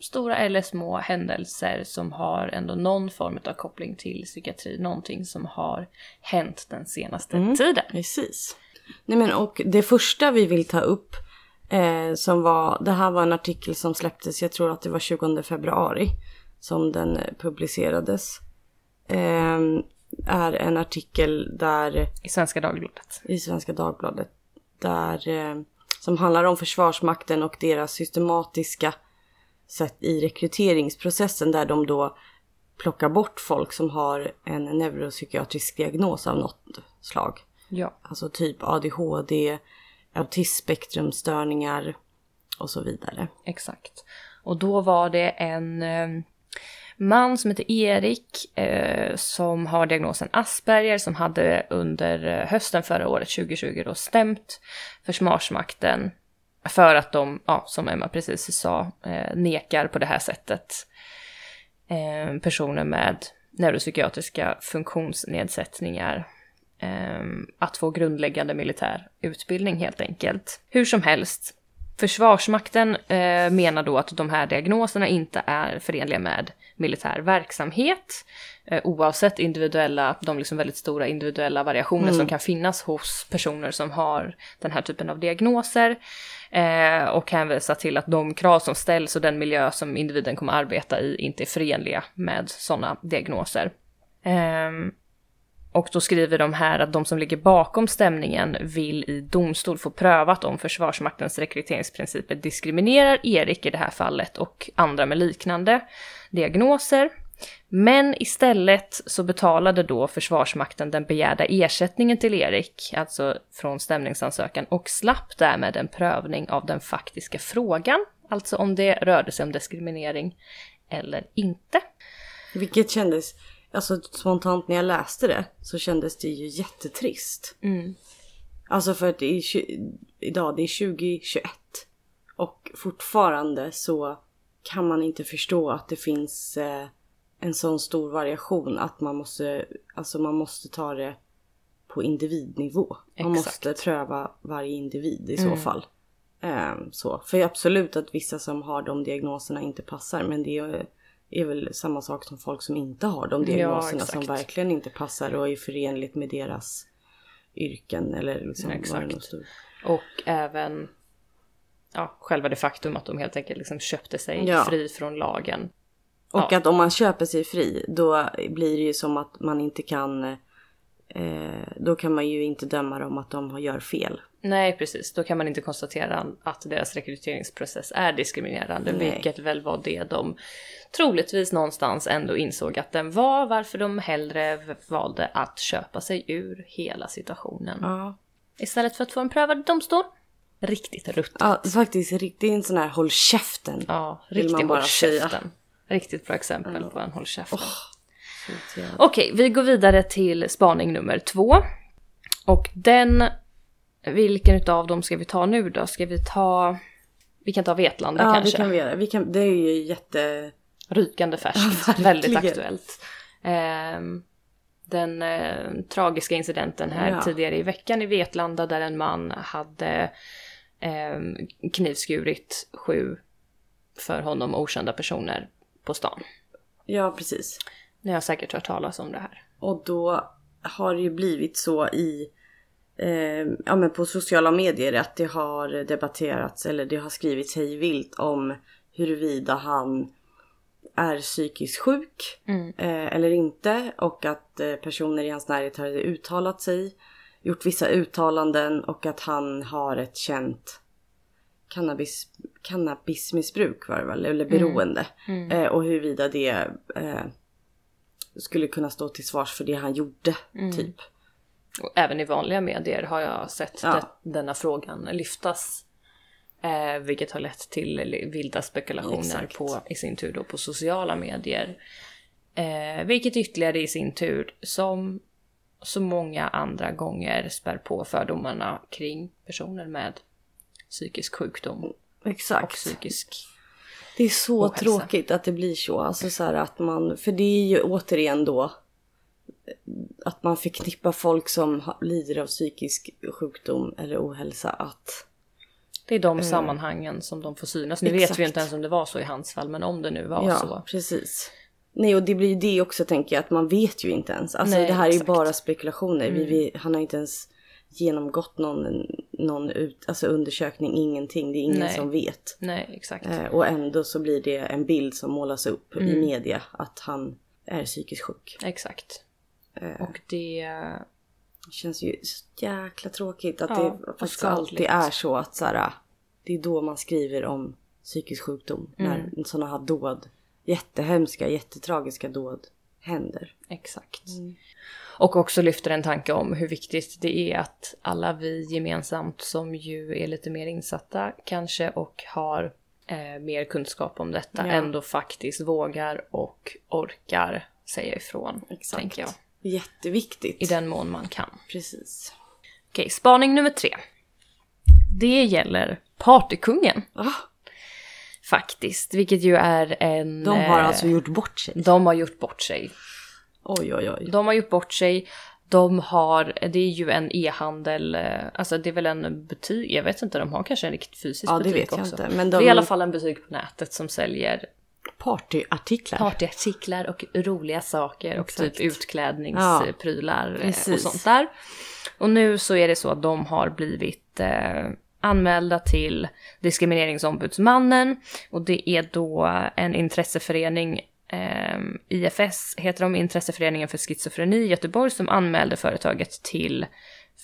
S2: stora eller små händelser som har ändå någon form av koppling till psykiatri. Någonting som har hänt den senaste
S1: Mm.
S2: tiden.
S1: Precis. Nej men och det första vi vill ta upp eh, som var, det här var en artikel som släpptes, jag tror att det var 20 februari som den publicerades. Eh, är en artikel där
S2: I Svenska Dagbladet.
S1: i Svenska Dagbladet där eh, som handlar om Försvarsmakten och deras systematiska sätt i rekryteringsprocessen där de då plockar bort folk som har en neuropsykiatrisk diagnos av något slag.
S2: Ja.
S1: Alltså typ ADHD, autismspektrumstörningar och så vidare.
S2: Exakt. Och då var det en eh, man som heter Erik eh, som har diagnosen Asperger som hade under eh, hösten förra året, 2020, då stämt Försvarsmakten för att de, ja, som Emma precis sa, eh, nekar på det här sättet eh, personer med neuropsykiatriska funktionsnedsättningar eh, att få grundläggande militär utbildning helt enkelt. Hur som helst, Försvarsmakten eh, menar då att de här diagnoserna inte är förenliga med militär verksamhet. Eh, oavsett individuella, de liksom väldigt stora individuella variationer som kan finnas hos personer som har den här typen av diagnoser. Eh, och hänvisar till att de krav som ställs och den miljö som individen kommer arbeta i inte är förenliga med sådana diagnoser. Ehm, och då skriver de här att de som ligger bakom stämningen vill i domstol få prövat om Försvarsmaktens rekryteringsprinciper diskriminerar Erik i det här fallet och andra med liknande diagnoser. Men istället så betalade då Försvarsmakten den begärda ersättningen till Erik, alltså från stämningsansökan, och slapp därmed en prövning av den faktiska frågan, alltså om det rörde sig om diskriminering eller inte.
S1: Vilket kändes, alltså spontant när jag läste det så kändes det ju jättetrist. Alltså för att det är, idag det är 2021 och fortfarande så kan man inte förstå att det finns eh, en sån stor variation att man måste, alltså man måste ta det på individnivå. Man
S2: Exakt.
S1: måste pröva varje individ i så fall. Ehm, så. För absolut att vissa som har de diagnoserna inte passar men det är, är väl samma sak som folk som inte har de diagnoserna som
S2: exakt.
S1: verkligen inte passar och är förenligt med deras yrken eller liksom det
S2: Exakt. Och även ja, själva det faktum att de helt enkelt liksom köpte sig
S1: Ja.
S2: fri från lagen.
S1: Och
S2: Ja.
S1: att om man köper sig fri då blir det ju som att man inte kan eh, då kan man ju inte döma dem att de gör fel.
S2: Nej, precis. Då kan man inte konstatera att deras rekryteringsprocess är diskriminerande,
S1: Nej.
S2: vilket väl var det de troligtvis någonstans ändå insåg att den var, varför de hellre valde att köpa sig ur hela situationen.
S1: Ja.
S2: Istället för att få en prövad domstol. Riktigt ruttet.
S1: Ja, faktiskt riktigt en sån här håll käften.
S2: Ja, riktigt håll
S1: säga.
S2: käften. Riktigt bra exempel på en håll käften.
S1: Jävla-
S2: Okej, vi går vidare till spaning nummer två. Och den, vilken utav dem ska vi ta nu då? Ska vi ta, vi kan ta Vetlanda
S1: Ja,
S2: kanske.
S1: det kan vi göra. Vi kan, det är ju jätte...
S2: Rykande färskt,
S1: Ja,
S2: väldigt aktuellt. Ehm, den eh, tragiska incidenten här
S1: Ja.
S2: tidigare i veckan i Vetlanda där en man hade ehm, knivskurit sju för honom okända personer på stan.
S1: Ja, precis.
S2: Ni har säkert hört talas om det här.
S1: Och då har det ju blivit så i eh, ja, men på sociala medier att det har debatterats eller det har skrivits hej vilt om huruvida han är psykiskt sjuk eh, eller inte och att eh, personer i hans närhet har uttalat sig, gjort vissa uttalanden och att han har ett känt cannabis, cannabismissbruk var det väl, eller beroende. Eh, och huruvida det eh, skulle kunna stå till svars för det han gjorde, typ.
S2: Och även i vanliga medier har jag sett
S1: Ja.
S2: det, denna frågan lyftas. Eh, vilket har lett till vilda spekulationer
S1: Exakt.
S2: på, i sin tur då på sociala medier. Eh, vilket ytterligare i sin tur, som så många andra gånger, spär på fördomarna kring personer med psykisk sjukdom och
S1: Exakt.
S2: psykisk...
S1: Det är så tråkigt att det blir så. Alltså så att man, för det är ju återigen då att man förknippar folk som lider av psykisk sjukdom eller ohälsa att
S2: Det är de sammanhangen som de får synas. Nu vet vi
S1: Eh. Exakt.
S2: inte ens om det var så i hans fall, men om det nu var
S1: ja,
S2: så.
S1: precis. Nej och det blir ju det också tänker jag att man vet ju inte ens. Alltså
S2: Nej,
S1: det här är ju
S2: exakt. Mm.
S1: bara spekulationer. Vi, vi, han har inte ens genomgått någon, någon ut, alltså undersökning, ingenting. Det är ingen
S2: Nej.
S1: som vet.
S2: Nej, exakt.
S1: Eh, och ändå så blir det en bild som målas upp
S2: Mm.
S1: i media att han är psykiskt sjuk.
S2: Exakt.
S1: Eh.
S2: Och det...
S1: Känns ju så jäkla tråkigt att
S2: Ja,
S1: det faktiskt alltid är så att så här, det är då man skriver om psykisk sjukdom.
S2: Mm.
S1: När sådana här dåd, jättehemska, jättetragiska dåd händer.
S2: Exakt. Och också lyfter en tanke om hur viktigt det är att alla vi gemensamt som ju är lite mer insatta kanske och har eh, mer kunskap om detta
S1: Ja.
S2: ändå faktiskt vågar och orkar säga ifrån.
S1: Exakt.
S2: Tänker jag.
S1: Jätteviktigt.
S2: I den mån man kan.
S1: Precis.
S2: Okej, spaning nummer tre. Det gäller partykungen
S1: Ah,
S2: faktiskt, vilket ju är en...
S1: de har
S2: eh,
S1: alltså gjort bort sig.
S2: De har gjort bort sig.
S1: Oj oj oj.
S2: De har gjort bort sig. De har, det är ju en e-handel, eh, alltså det är väl en butik, jag vet inte, de har kanske en riktigt fysisk
S1: Ja det
S2: butik
S1: vet jag
S2: också.
S1: inte. Men
S2: Det är
S1: de
S2: i alla fall en butik på nätet som säljer
S1: partyartiklar.
S2: partyartiklar och roliga saker och
S1: Exakt.
S2: typ utklädningsprylar eh, och sånt där. Och nu så är det så att de har blivit eh, anmälda till Diskrimineringsombudsmannen och det är då en intresseförening eh, IFS heter de, Intresseföreningen för schizofreni i Göteborg som anmälde företaget till,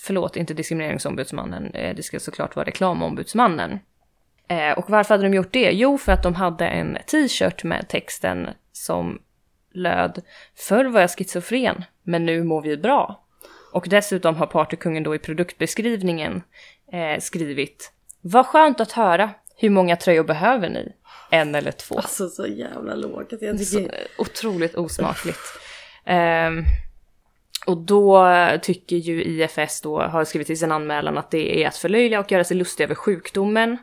S2: förlåt inte Diskrimineringsombudsmannen, eh, det ska såklart vara Reklamombudsmannen. Eh, och varför hade de gjort det? Jo, för att de hade en t-shirt med texten som löd Förr var jag schizofren, men nu mår vi bra. Och dessutom har partykungen då i produktbeskrivningen eh, skrivit Vad skönt att höra. Hur många tröjor behöver ni? En eller två.
S1: Alltså så jävla lågt. Jag tycker...
S2: otroligt osmakligt. Ehm, och då tycker ju IFS då, har skrivit i sin anmälan att det är att förlöjliga och göra sig lustig över sjukdomen.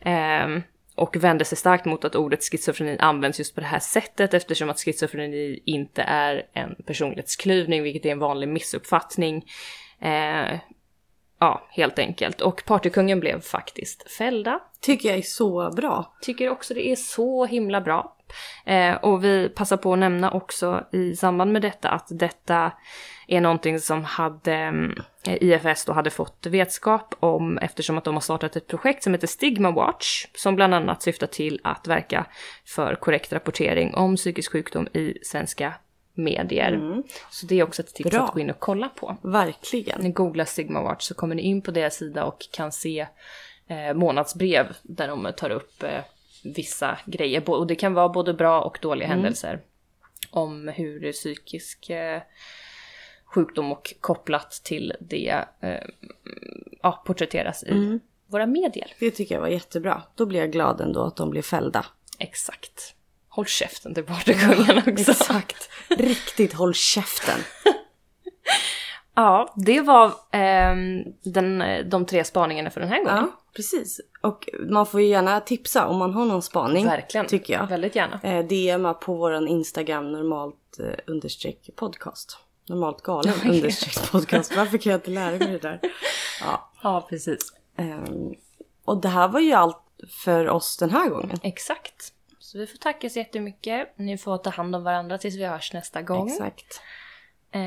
S2: Ehm, och vänder sig starkt mot att ordet schizofreni används just på det här sättet eftersom att schizofreni inte är en personlighetsklyvning, vilket är en vanlig missuppfattning. Eh, ja, helt enkelt. Och partykungen blev faktiskt fällda
S1: tycker jag är så bra.
S2: tycker också det är så himla bra. Eh, och vi passar på att nämna också i samband med detta att detta är någonting som hade mm, IFS då hade fått vetskap om eftersom att de har startat ett projekt som heter Stigma Watch som bland annat syftar till att verka för korrekt rapportering om psykisk sjukdom i svenska medier. Så det är också ett tips
S1: Bra.
S2: att gå in och kolla på.
S1: Verkligen.
S2: Ni googlar Sigma Watch så kommer ni in på deras sida och kan se eh, månadsbrev där de tar upp eh, vissa grejer. Och det kan vara både bra och dåliga händelser. Om hur psykisk eh, sjukdom och kopplat till det eh, ja, porträtteras i våra medier.
S1: Det tycker jag var jättebra. Då blir jag glad ändå att de blev fällda.
S2: Exakt. Håll käften till partykungen också.
S1: Exakt. Riktigt håll käften.
S2: Ja, det var ehm, den, de tre spaningarna för den här gången.
S1: Ja, precis. Och man får ju gärna tipsa om man har någon spaning.
S2: Verkligen.
S1: Tycker jag.
S2: Väldigt gärna.
S1: Eh, DMa på våran Instagram normalt eh, understreck podcast. Normalt galen understreck podcast. Varför kan jag inte lära mig det där? Ja.
S2: Ja, precis.
S1: ehm, och det här var ju allt för oss den här gången.
S2: Exakt. Så vi får tacka så jättemycket. Ni får ta hand om varandra tills vi hörs nästa gång.
S1: Exakt.
S2: Eh,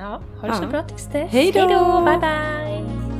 S2: ja, ha det så
S1: Ja.
S2: bra tills dess.
S1: Hej då!
S2: Bye bye!